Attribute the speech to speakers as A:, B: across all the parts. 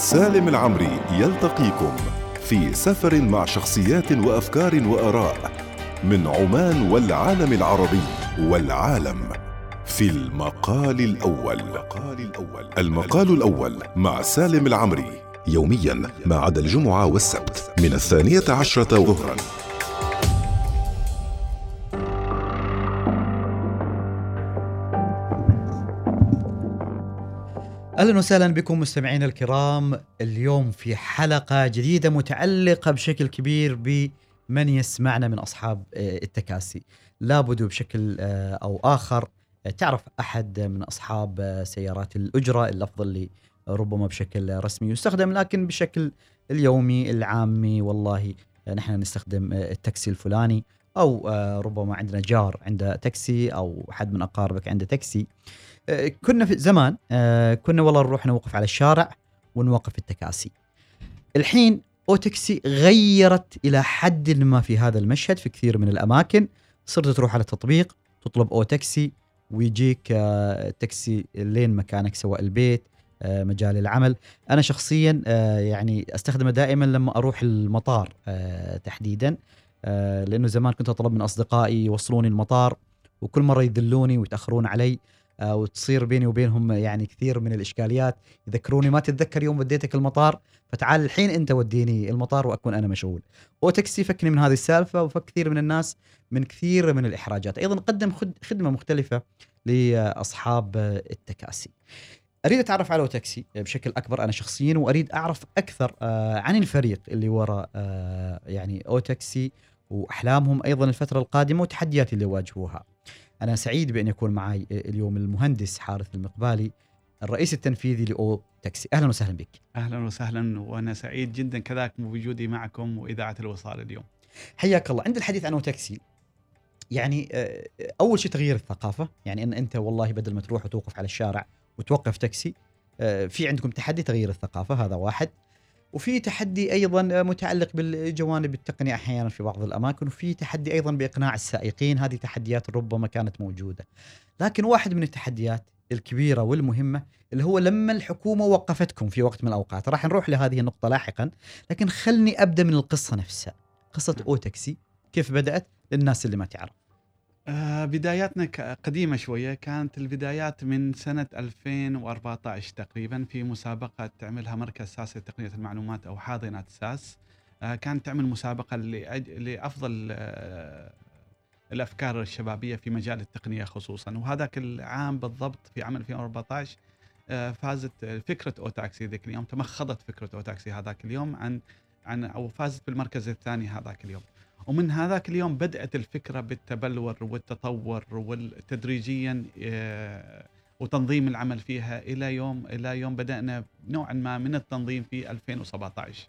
A: سالم العمري يلتقيكم في سفر مع شخصيات وأفكار وآراء من عمان والعالم العربي والعالم في المقال الأول. المقال الأول مع سالم العمري يوميا ما عدا الجمعة والسبت من الثانية عشرة ظهرا.
B: أهلا وسهلا بكم مستمعينا الكرام. اليوم في حلقة جديدة متعلقة بشكل كبير بمن يسمعنا من أصحاب آه، التكاسي. لابد بشكل آه، أو آخر آه، تعرف أحد من أصحاب سيارات الأجرة؟ الافضل اللي ربما بشكل رسمي يستخدم لكن بشكل اليومي العامي. والله نحن نستخدم التاكسي الفلاني أو ربما عندنا جار عنده تاكسي أو حد من أقاربك عنده تاكسي. كنا في زمان آه، كنا والله نروح نوقف على الشارع ونوقف التكاسي. الحين أوتكسي غيرت إلى حد ما في هذا المشهد في كثير من الأماكن. صرت تروح على التطبيق تطلب أوتكسي ويجيك آه، تاكسي لين مكانك سواء البيت مجال العمل. أنا شخصيا يعني أستخدمه دائما لما أروح المطار تحديدا لأنه زمان كنت أطلب من أصدقائي يوصلوني المطار وكل مرة يذلوني ويتأخرون علي. آه، وتصير بيني وبينهم يعني كثير من الإشكاليات. يذكروني ما تتذكر يوم وديتك المطار؟ فتعال الحين أنت وديني المطار وأكون أنا مشغول. اوتكسي فكني من هذه السالفة وفك كثير من الناس من كثير من الإحراجات. أيضا قدم خدمة مختلفة لأصحاب التكاسي. أريد أتعرف على اوتكسي بشكل أكبر أنا شخصيا وأريد أعرف أكثر آه، عن الفريق اللي وراء آه، يعني اوتكسي وأحلامهم أيضا الفترة القادمة والتحديات اللي يواجهوها أنا سعيد بأن يكون معي اليوم المهندس حارث المقبالي الرئيس التنفيذي لأو تاكسي. أهلا وسهلا بك.
C: أهلا وسهلا وأنا سعيد جدا كذلك بوجودي معكم وإذاعة الوصال اليوم.
B: حياك الله. عند الحديث عن أو تاكسي يعني آه، أول شيء تغيير الثقافة. يعني أن أنت والله بدل ما تروح وتوقف على الشارع وتوقف تاكسي آه، في عندكم تحدي تغيير الثقافة هذا واحد. وفي تحدي أيضا متعلق بالجوانب التقنية أحيانا في بعض الأماكن وفي تحدي أيضا بإقناع السائقين. هذه تحديات ربما كانت موجودة. لكن واحد من التحديات الكبيرة والمهمة اللي هو لما الحكومة وقفتكم في وقت من الأوقات. راح نروح لهذه النقطة لاحقا لكن خلني أبدأ من القصة نفسها. قصة أو تاكسي كيف بدأت؟ للناس اللي ما تعرف.
C: آه بداياتنا قديمة شوية. كانت البدايات من سنة 2014 تقريبا في مسابقة تعملها مركز ساس لتقنية المعلومات أو حاضنة ساس. آه كانت تعمل مسابقة لأفضل آه الأفكار الشبابية في مجال التقنية خصوصا. وهذاك العام بالضبط في عام 2014 آه فازت فكرة أوتاكسي ذيك اليوم. تمخضت فكرة أوتاكسي هذاك اليوم عن عن أو فازت بالمركز الثاني هذاك اليوم. ومن هذاك اليوم بدأت الفكرة بالتبلور والتطور وتدريجيا آه، وتنظيم العمل فيها إلى يوم إلى يوم بدأنا نوعا ما من التنظيم في 2017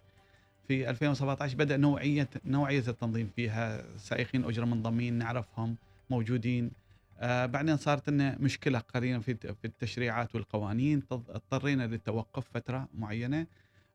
C: في 2017 بدأ نوعية نوعية التنظيم فيها. سائقين أجرة منضمين نعرفهم موجودين. آه بعدين صارت لنا مشكلة في في التشريعات والقوانين. اضطرينا للتوقف فترة معينة.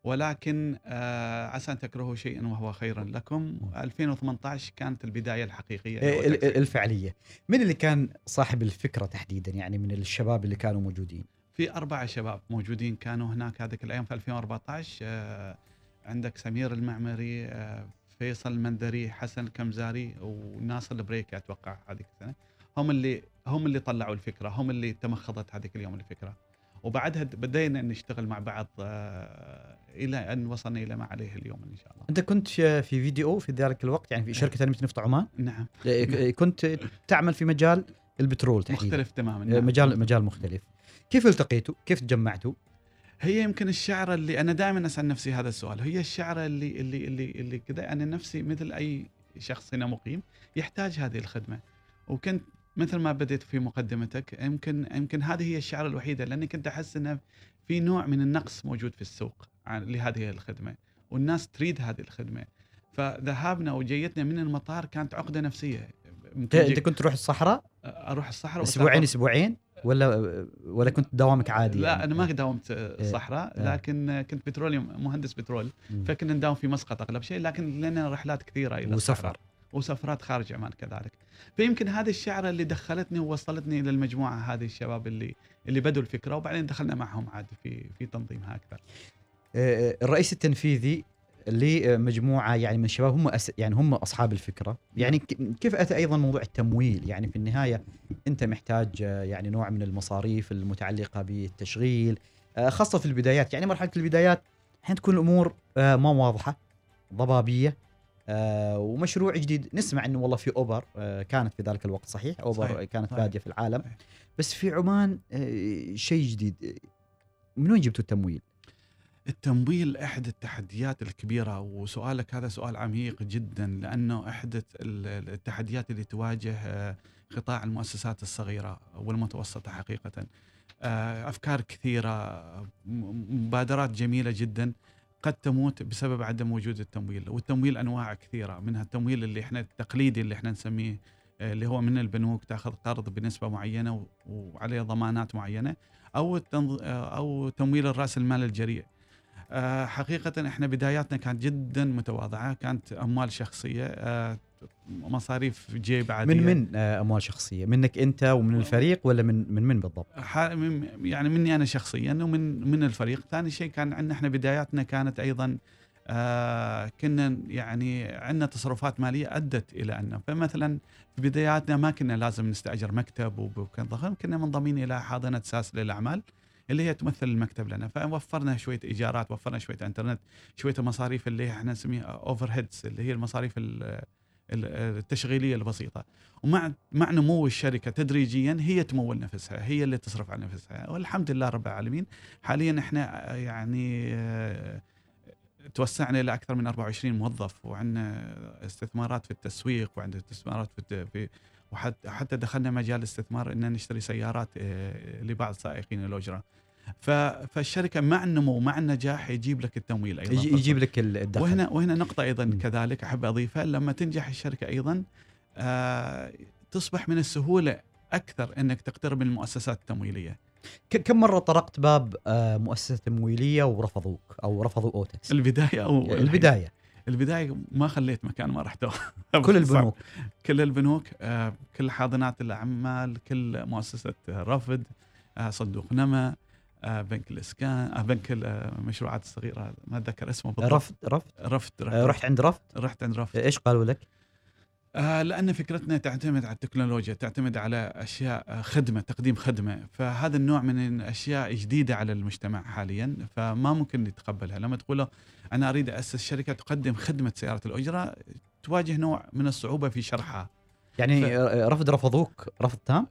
C: ولكن آه عسى أن تكرهوا شيئا وهو خيرا لكم. 2018 كانت البداية الحقيقية
B: إيه، الفعلية. من اللي كان صاحب الفكرة تحديدا؟ يعني من الشباب اللي كانوا موجودين.
C: في أربعة شباب موجودين كانوا هناك هذيك الأيام في 2014 آه عندك سمير المعمري آه فيصل المندري حسن الكمزاري وناصر البريكي أتوقع هذيك السنة. هم اللي هم اللي طلعوا الفكرة هم اللي تمخضت هذيك اليوم الفكرة. وبعدها بدينا نشتغل مع بعض آه، إلى أن وصلنا إلى ما عليه اليوم إن شاء الله.
B: أنت كنت في فيديو في ذلك الوقت يعني في نعم. شركة تنميه نفط عمان؟
C: نعم.
B: كنت تعمل في مجال البترول
C: تحديدا. مختلف تماما.
B: نعم. مجال مجال مختلف. كيف التقيتوا؟ كيف تجمعتوا؟
C: هي يمكن الشعره اللي أنا دائما أسأل نفسي هذا السؤال، هي الشعره اللي اللي اللي اللي كذا أنا نفسي مثل أي شخص هنا مقيم يحتاج هذه الخدمة. وكنت مثل ما بديت في مقدمتك يمكن يمكن هذه هي الشعره الوحيدة لاني كنت أحس إنه في نوع من النقص موجود في السوق لهذه الخدمة والناس تريد هذه الخدمة فذهابنا وجيتنا من المطار كانت عقدة نفسية
B: انت كنت تروح الصحراء؟
C: أروح الصحراء
B: أسبوعين أسبوعين ولا ولا كنت دوامك عادي؟
C: لا يعني؟ أنا ما داومت إيه. صحراء إيه. لكن كنت بتروليوم مهندس بترول فكنا نداوم في مسقط أغلب شيء لكن لنا رحلات كثيرة
B: إلى وسفر الصحراء.
C: وسفرات خارج عمان كذلك. فيمكن هذه الشعرة اللي دخلتني ووصلتني إلى المجموعه هذه الشباب اللي اللي بدوا الفكرة وبعدين دخلنا معهم عاد في في تنظيمها أكثر
B: آه، الرئيس التنفيذي لمجموعة يعني من الشباب هم أس يعني هم أصحاب الفكرة. يعني كيف أتى أيضا موضوع التمويل؟ يعني في النهاية أنت محتاج آه، يعني نوع من المصاريف المتعلقة بالتشغيل آه، خاصة في البدايات. يعني مرحلة البدايات الحين تكون الأمور آه، ما واضحة ضبابية. آه، ومشروع جديد. نسمع إنه والله في أوبر آه، كانت في ذلك الوقت. صحيح؟ أوبر
C: صحيح،
B: كانت
C: صحيح.
B: بادية في العالم.
C: صحيح.
B: بس في عمان آه، شيء جديد. من وين جبتوا التمويل؟
C: التمويل احد التحديات الكبيرة وسؤالك هذا سؤال عميق جدا لأنه احد ال- التحديات اللي تواجه قطاع المؤسسات الصغيرة والمتوسطة حقيقة. أفكار كثيرة مبادرات جميلة جدا. قد تموت بسبب عدم وجود التمويل والتمويل أنواع كثيرة منها التمويل اللي إحنا التقليدي اللي إحنا نسميه آه، اللي هو من البنوك تأخذ قرض بنسبة معينة وعليه ضمانات معينة أو. آه، أو تمويل الرأس المال الجريء آه، حقيقة إحنا بداياتنا كانت جدا متواضعة كانت أموال شخصية مصاريف جيب عادية.
B: من من آه، أموال شخصية؟ منك أنت ومن الفريق ولا من من من بالضبط؟
C: يعني مني أنا شخصيا ومن من الفريق. ثاني شيء كان عندنا إحنا بداياتنا كانت أيضا آه كنا يعني عندنا تصرفات مالية أدت إلى أن فمثلا في بداياتنا ما كنا لازم نستأجر مكتب وكان ضخم كنا منضمين إلى حاضنة ساس للأعمال اللي هي تمثل المكتب لنا. فوفرنا شوية إيجارات وفرنا شوية إنترنت شوية المصاريف اللي إحنا نسميها اوفر هيدز اللي هي المصاريف ال- ال- التشغيلية البسيطة. ومع مع نمو الشركة تدريجيا هي تمول نفسها هي اللي تصرف على نفسها. والحمد لله رب العالمين. حاليا إحنا يعني آه، توسعنا إلى أكثر من 24 موظف وعندنا استثمارات في التسويق وعندنا استثمارات في في وحتى حتى دخلنا مجال الاستثمار إن نشتري سيارات آه، لبعض سائقين الأجرة. فالشركة مع النمو مع النجاح يجيب لك التمويل أيضا.
B: يجي- يجيب لك ال- الدخل.
C: وهنا وهنا نقطة
B: أيضا.
C: كذلك أحب أضيفها. لما تنجح الشركة أيضا آه، تصبح من السهولة أكثر إنك تقترب من المؤسسات
B: التمويلية. كم مرة طرقت باب آه، مؤسسة تمويلية ورفضوك أو رفضوا أوتكس؟
C: البداية أو
B: البداية.
C: البداية ما خليت مكان ما رحته
B: كل البنوك.
C: كل البنوك آه، كل حاضنات الأعمال كل مؤسسة رفد صندوق نما آه، بنك الاسكان آه، بنك المشروعات الصغيره ما أتذكر اسمه بالضبط.
B: رفض رفض؟
C: رفد رحت,
B: آه، رحت عند رفض؟
C: رحت عند رفد
B: إيش قالوا لك؟
C: آه لأن فكرتنا تعتمد على التكنولوجيا تعتمد على أشياء آه، خدمة تقديم خدمة. فهذا النوع من الأشياء جديدة على المجتمع حاليا فما ممكن يتقبلها لما تقول له أنا أريد أسس شركة تقدم خدمة سيارة الأجرة تواجه نوع من الصعوبة في شرحها.
B: يعني
C: ف-
B: آه، رفض رفضوك. رفض تام؟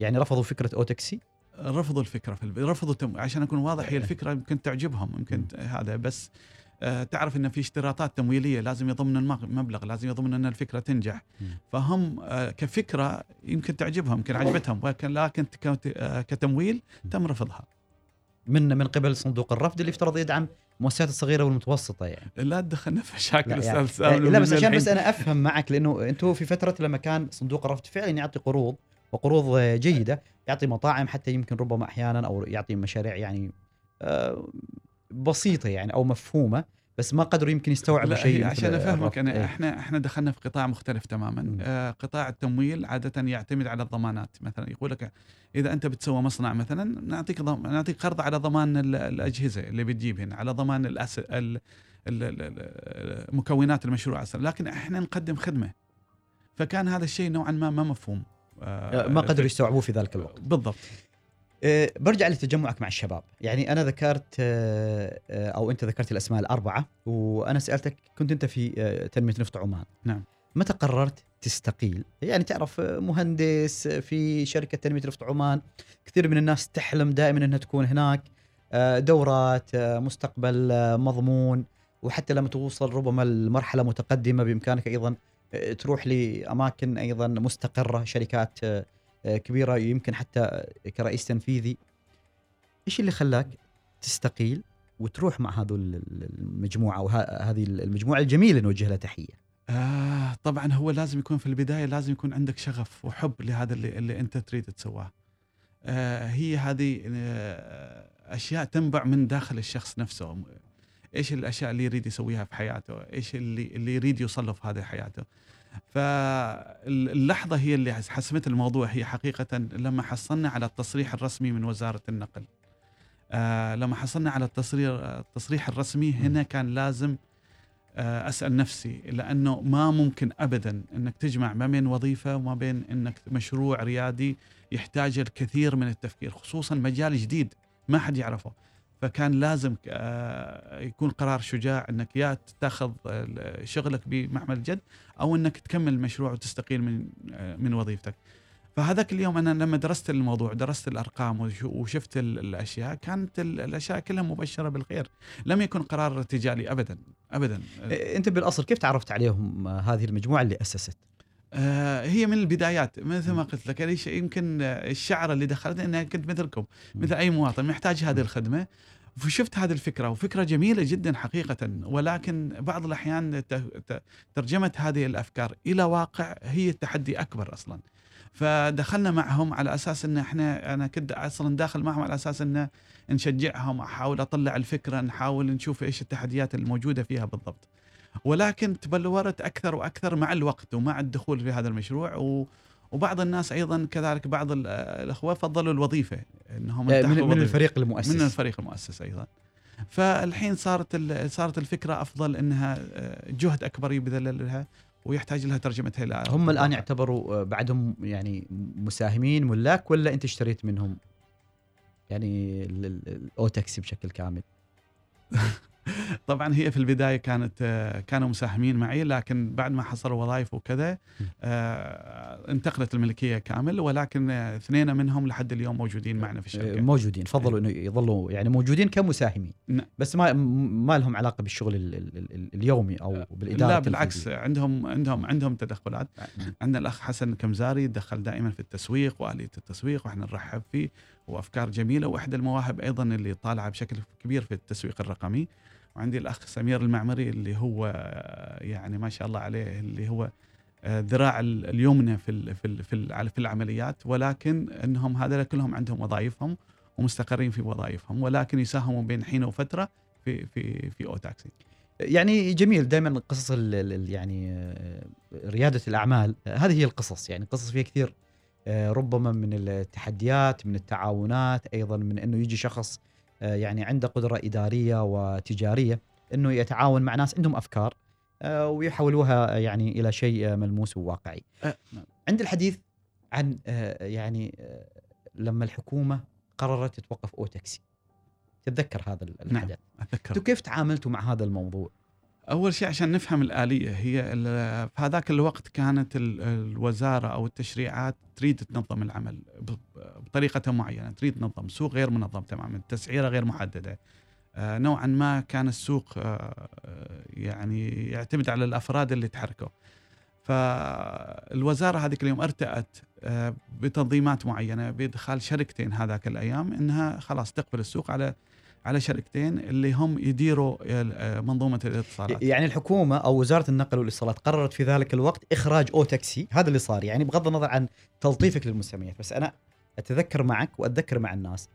B: يعني رفضوا فكرة اوتكسي؟
C: رفضوا الفكرة في الب... رفضوا تم... عشان أكون واضح هي الفكرة يمكن تعجبهم يمكن هذا بس آه تعرف إن في اشتراطات تمويلية لازم يضمن المبلغ لازم يضمن إن الفكرة تنجح. فهم آه كفكرة يمكن تعجبهم يمكن عجبتهم ولكن لكن آه كتمويل تم رفضها.
B: من من قبل صندوق الرفض اللي يفترض يدعم المؤسسات الصغيرة والمتوسطة يعني.
C: لا تدخلنا في مشاكل
B: لا, يعني. لا بس عشان. بس أنا أفهم معك لأنه أنتم في فترة لما كان صندوق الرفض فعلا يعطي قروض وقروض جيدة يعطي مطاعم حتى يمكن ربما أحيانا أو يعطي مشاريع يعني آه، بسيطة يعني أو مفهومة بس ما قدروا يمكن يستوعبوا شيء
C: عشان
B: أفهمك.
C: أنا
B: إيه.
C: إحنا إحنا دخلنا في قطاع مختلف تماما. آه قطاع التمويل عادة يعتمد على الضمانات مثلا يقول لك إذا أنت بتسوي مصنع مثلا نعطيك ضم... نعطيك قرض على ضمان ال- الأجهزة اللي بتجيب هنا على ضمان الأس... ال... ال... ال... ال- مكونات المشروع أصلا لكن إحنا نقدم خدمة فكان هذا الشيء نوعا ما ما مفهوم
B: ما قدروا يستوعبوه في ذلك الوقت.
C: بالضبط.
B: آه، برجع لتجمعك مع الشباب. يعني أنا ذكرت آه، آه، أو أنت ذكرت الأسماء الأربعة وأنا سألتك كنت أنت في آه، تنمية نفط عمان.
C: نعم.
B: متى قررت تستقيل؟ يعني تعرف آه، مهندس آه، في شركة تنمية نفط عمان كثير من الناس تحلم دائما إنها تكون هناك. آه، دورات آه، مستقبل آه، مضمون وحتى لما توصل ربما لمرحلة متقدمة بإمكانك أيضا آه، تروح لأماكن أيضا مستقرة شركات آه، آه، كبيرة يمكن حتى كرئيس تنفيذي إيش اللي خلاك تستقيل وتروح مع هذو ال- ال- المجموعة أو ه- هذه المجموعة الجميلة نوجه لها تحية
C: آه طبعا هو لازم يكون في البداية لازم يكون عندك شغف وحب لهذا اللي, اللي أنت تريد تسواه. آه هي هذه آه أشياء تنبع من داخل الشخص نفسه. إيش الأشياء اللي يريد يسويها في حياته؟ إيش اللي اللي يريد يوصل له في هذه حياته؟ فاللحظة هي اللي حسمت الموضوع هي حقيقة لما حصلنا على التصريح الرسمي من وزارة النقل. آه لما حصلنا على التصريح التصريح الرسمي هنا كان لازم آه أسأل نفسي لأنه ما ممكن ابدا إنك تجمع ما بين وظيفة وما بين إنك مشروع ريادي يحتاج الكثير من التفكير خصوصا مجال جديد ما حد يعرفه فكان لازم آه، يكون قرار شجاع إنك يا تاخذ شغلك بمحمل الجد أو إنك تكمل المشروع وتستقيل من آه، من وظيفتك. فهذاك اليوم أنا لما درست الموضوع درست الأرقام وشفت الأشياء كانت الأشياء كلها مبشرة بالخير. لم يكن قرار ارتجالي ابدا ابدا.
B: أنت بالأصل كيف تعرفت عليهم هذه المجموعة اللي أسست؟
C: آه، هي من البدايات. مثل ما قلت لك يمكن الشعر اللي دخلت اني كنت مثلكم مثل أي مواطن محتاج هذه الخدمة. فشفت هذه الفكرة وفكرة جميلة جدا حقيقة. ولكن بعض الأحيان ترجمه هذه الأفكار إلى واقع هي تحدي أكبر أصلا. فدخلنا معهم على أساس إن إحنا أنا كنت أصلا داخل معهم على أساس إن نشجعهم أحاول أطلع الفكرة نحاول نشوف إيش التحديات الموجودة فيها بالضبط. ولكن تبلورت أكثر وأكثر مع الوقت ومع الدخول في هذا المشروع و وبعض الناس أيضا كذلك بعض الأخوة فضلوا الوظيفة
B: إنهم من, من الفريق المؤسس.
C: من الفريق المؤسس أيضا. فالحين صارت صارت الفكرة أفضل إنها آه، جهد أكبر يبذل لها ويحتاج لها ترجمتها إلى
B: هم الآن يعتبروا آه، بعدهم يعني مساهمين ملاك ولا أنت اشتريت منهم؟ يعني الاوتاكسي بشكل كامل.
C: طبعا هي في البداية كانت آه، كانوا مساهمين معي لكن بعد ما حصلوا وظائف وكذا آه، انتقلت الملكية كامل ولكن اثنين منهم لحد اليوم موجودين معنا في الشركة.
B: موجودين. فضلوا إنه يظلوا يعني موجودين كمساهمين.
C: نعم.
B: بس ما ما لهم علاقة بالشغل اليومي أو
C: آه،
B: بالإدارة
C: لا بالعكس عندهم عندهم عندهم تدخلات. عندنا الأخ حسن كمزاري يدخل دائما في التسويق وآلية التسويق وإحنا نرحب فيه وأفكار جميلة. وإحدى المواهب أيضا اللي طالعة بشكل كبير في التسويق الرقمي. وعندي الأخ سمير المعمري اللي هو يعني ما شاء الله عليه اللي هو ذراع اليمنى في في في العمليات ولكن إنهم هذول كلهم عندهم وظائفهم ومستقرين في وظائفهم ولكن يساهموا بين حين وفترة في في في أو تاكسي.
B: يعني جميل دائما قصص يعني ريادة الأعمال هذه هي القصص يعني قصص فيها كثير ربما من التحديات من التعاونات أيضا من إنه يجي شخص آه، يعني عنده قدرة إدارية وتجارية إنه يتعاون مع ناس عندهم أفكار آه، ويحولوها يعني إلى شيء ملموس وواقعي. عند الحديث عن يعني لما الحكومة قررت توقف أو تاكسي. تتذكر هذا الحدث؟ نعم اتذكر. كيف تعاملتوا مع هذا الموضوع؟
C: أول شيء عشان نفهم الآلية هي في هذاك الوقت كانت الوزارة أو التشريعات تريد تنظم العمل بطريقة معينة تريد تنظم سوق غير منظم تماما تسعيرة غير محددة. آه، نوعا ما كان السوق آه، يعني يعتمد على الأفراد اللي تحركوا. فالوزارة هذيك اليوم أرتأت آه، بتنظيمات معينة بإدخال شركتين هذاك الأيام إنها خلاص تقبل السوق على على شركتين اللي هم يديروا آه، منظومة الاتصالات.
B: يعني الحكومة أو وزارة النقل والاتصالات قررت في ذلك الوقت إخراج أو تاكسي هذا اللي صار. يعني بغض النظر عن تلطيفك للمسميات بس أنا أتذكر معك وأتذكر مع الناس.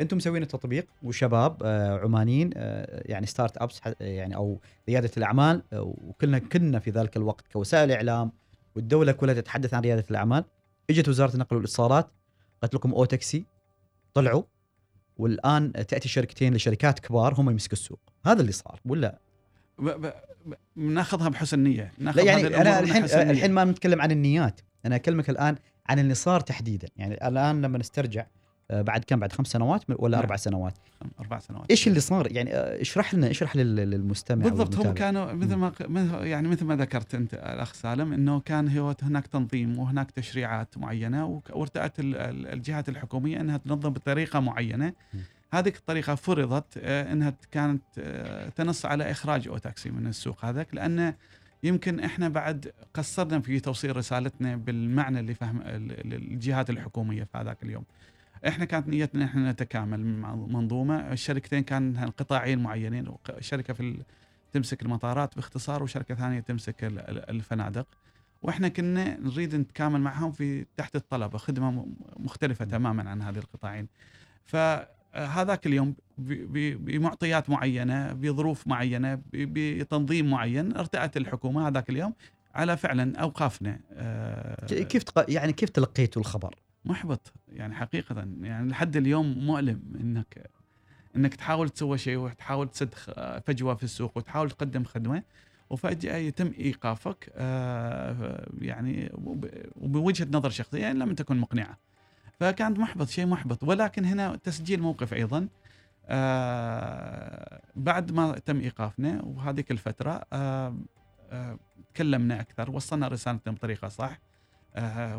B: أنتم مسوين التطبيق وشباب آه، عمانيين آه، يعني startups يعني أو ريادة الأعمال وكلنا كنا في ذلك الوقت كوسائل إعلام والدولة كلها تتحدث عن ريادة الأعمال. إجت وزارة النقل والاتصالات قالت لكم أو تاكسي طلعوا. والآن تأتي شركتين لشركات كبار هم يمسكوا السوق. هذا اللي صار ولا؟
C: ناخذها بحسن نية.
B: لا يعني أنا الحين الحين ما نتكلم عن النيات. أنا أكلمك الآن عن اللي صار تحديدا. يعني الآن لما نسترجع بعد كم؟ بعد خمس سنوات ولا نعم. أربع سنوات؟
C: أربع سنوات.
B: إيش اللي صار؟ يعني آه، اشرح لنا اشرح للمستمع
C: بالضبط هم كانوا مثل ما يعني مثل ما ذكرت أنت الأخ سالم إنه كان هو هناك تنظيم وهناك تشريعات معينة وارتأت الجهات الحكومية إنها تنظم بطريقة معينة. هذه الطريقة فرضت آه، إنها كانت تنص على إخراج أو تاكسي من السوق هذاك لأنه يمكن إحنا بعد قصرنا في توصيل رسالتنا بالمعنى اللي فهم الجهات الحكومية في هذاك اليوم. إحنا كانت نيتنا إحنا نتكامل مع منظومة. الشركتين كان قطاعين معينين. شركة في تمسك المطارات باختصار وشركة ثانية تمسك الفنادق. وإحنا كنا نريد نتكامل معهم في تحت الطلبة. خدمة مختلفة تماما عن هذه القطاعين. فهذاك اليوم بمعطيات معينة بظروف معينة بتنظيم معين ارتأت الحكومة هذاك اليوم على فعلا أوقافنا.
B: آه، كيف يعني كيف تلقيتوا الخبر؟
C: محبط يعني حقيقة يعني لحد اليوم مؤلم إنك إنك تحاول تسوي شيء وتحاول تسد خ- فجوة في السوق وتحاول تقدم خدمة وفجأة يتم إيقافك آه، يعني وب- وبوجهة نظر شخصية ان لم تكن مقنعة. فكان محبط شيء محبط ولكن هنا تسجيل موقف أيضا آه، بعد ما تم إيقافنا وهذيك الفترة آه، آه، تكلمنا أكثر وصلنا رسالتنا بطريقة صح آه،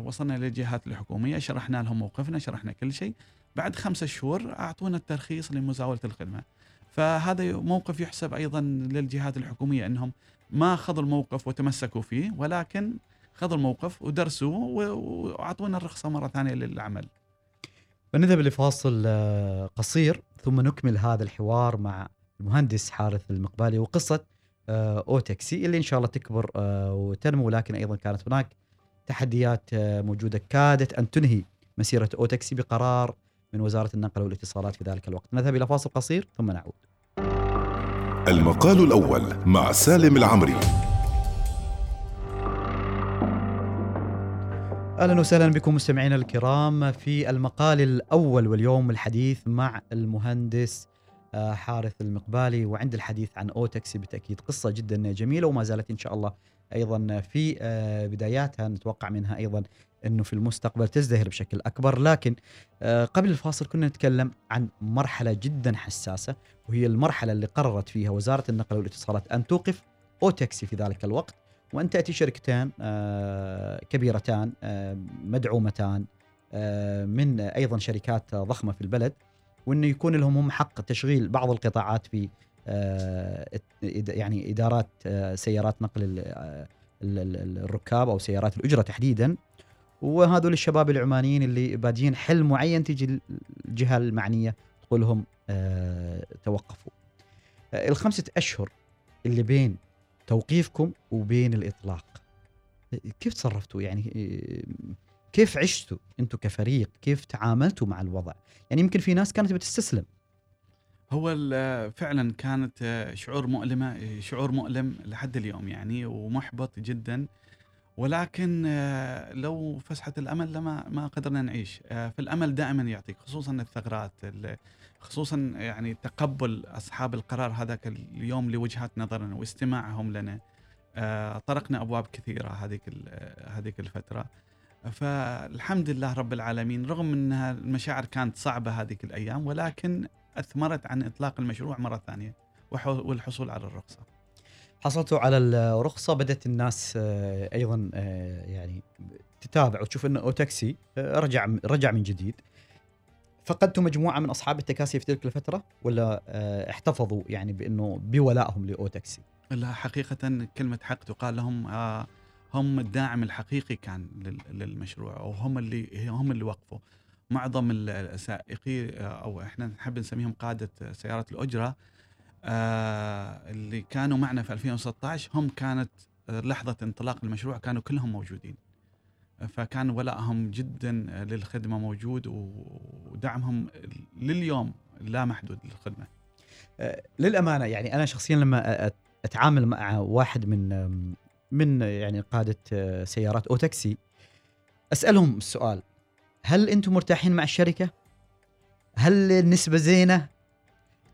C: وصلنا للجهات الحكومية شرحنا لهم موقفنا شرحنا كل شيء. بعد خمسة شهور أعطونا الترخيص لمزاولة الخدمة. فهذا موقف يحسب أيضا للجهات الحكومية إنهم ما خذوا الموقف وتمسكوا فيه ولكن خذوا الموقف ودرسوه وأعطونا الرخصة مرة ثانية للعمل.
B: بنذهب لفاصل آه، قصير ثم نكمل هذا الحوار مع المهندس حارث المقبالي وقصة آه، أوتكسي اللي إن شاء الله تكبر آه، وتنمو لكن أيضا كانت هناك تحديات آه، موجودة. كادت أن تنهي مسيرة أوتكسي بقرار من وزارة النقل والاتصالات في ذلك الوقت. نذهب إلى فاصل قصير ثم نعود.
A: المقال الأول مع سالم العمري.
B: أهلا وسهلا بكم مستمعينا الكرام في المقال الأول واليوم الحديث مع المهندس آه، حارث المقبالي. وعند الحديث عن اوتكسي بالتاكيد قصة جدا جميلة وما زالت إن شاء الله أيضا في آه، بداياتها نتوقع منها أيضا إنه في المستقبل تزدهر بشكل أكبر. لكن آه، قبل الفاصل كنا نتكلم عن مرحلة جدا حساسة وهي المرحلة اللي قررت فيها وزارة النقل والاتصالات أن توقف اوتكسي في ذلك الوقت وأن تأتي شركتان آه، كبيرتان مدعومتان من أيضا شركات ضخمة في البلد وإنه يكون لهم هم حق تشغيل بعض القطاعات في يعني إدارات آه، سيارات نقل آه، ال- ال- الركاب أو سيارات الأجرة تحديدا. وهذول الشباب العمانيين اللي بادين حلم معين تيجي الجهة المعنية تقول لهم آه، توقفوا. آه، الخمسة أشهر اللي بين توقيفكم وبين الإطلاق كيف تصرفتوا؟ يعني كيف عشتوا أنتم كفريق؟ كيف تعاملتوا مع الوضع؟ يعني يمكن في ناس كانت بتستسلم.
C: هو فعلا كانت آه، شعور مؤلمة آه، شعور مؤلم لحد اليوم يعني ومحبط جدا. ولكن آه، لو فسحت الأمل لما ما قدرنا نعيش فالامل دائما يعطيك خصوصا الثغرات ال- خصوصا يعني تقبل أصحاب القرار هذاك اليوم لوجهات نظرنا واستماعهم لنا. طرقنا أبواب كثيرة هذيك هذيك الفترة. فالحمد لله رب العالمين رغم إنها المشاعر كانت صعبة هذيك الأيام ولكن أثمرت عن إطلاق المشروع مرة ثانية وح- والحصول على الرخصة.
B: حصلتوا على الرخصة بدأت الناس آه، أيضا آه، يعني تتابع وتشوف إنه أوتاكسي آه، رجع رجع من جديد فقدتوا مجموعة من أصحاب التكاسي في تلك الفترة ولا احتفظوا يعني بإنه بولائهم لأوتاكسي
C: لا حقيقة كلمة حق تقال لهم هم الداعم الحقيقي كان لل- للمشروع وهم اللي هم اللي وقفوا. معظم السائقي آه، أو إحنا نحب نسميهم قادة سيارات الأجرة آه، اللي كانوا معنا في 2016 هم كانت آه، لحظة انطلاق المشروع كانوا كلهم موجودين. فكان ولائهم جدا للخدمة موجود ودعمهم لليوم لا محدود
B: للخدمة. للأمانة يعني أنا شخصيا لما أتعامل مع واحد من من يعني قادة سيارات أو تاكسي أسألهم السؤال هل أنتم مرتاحين مع الشركة؟ هل النسبة زينة؟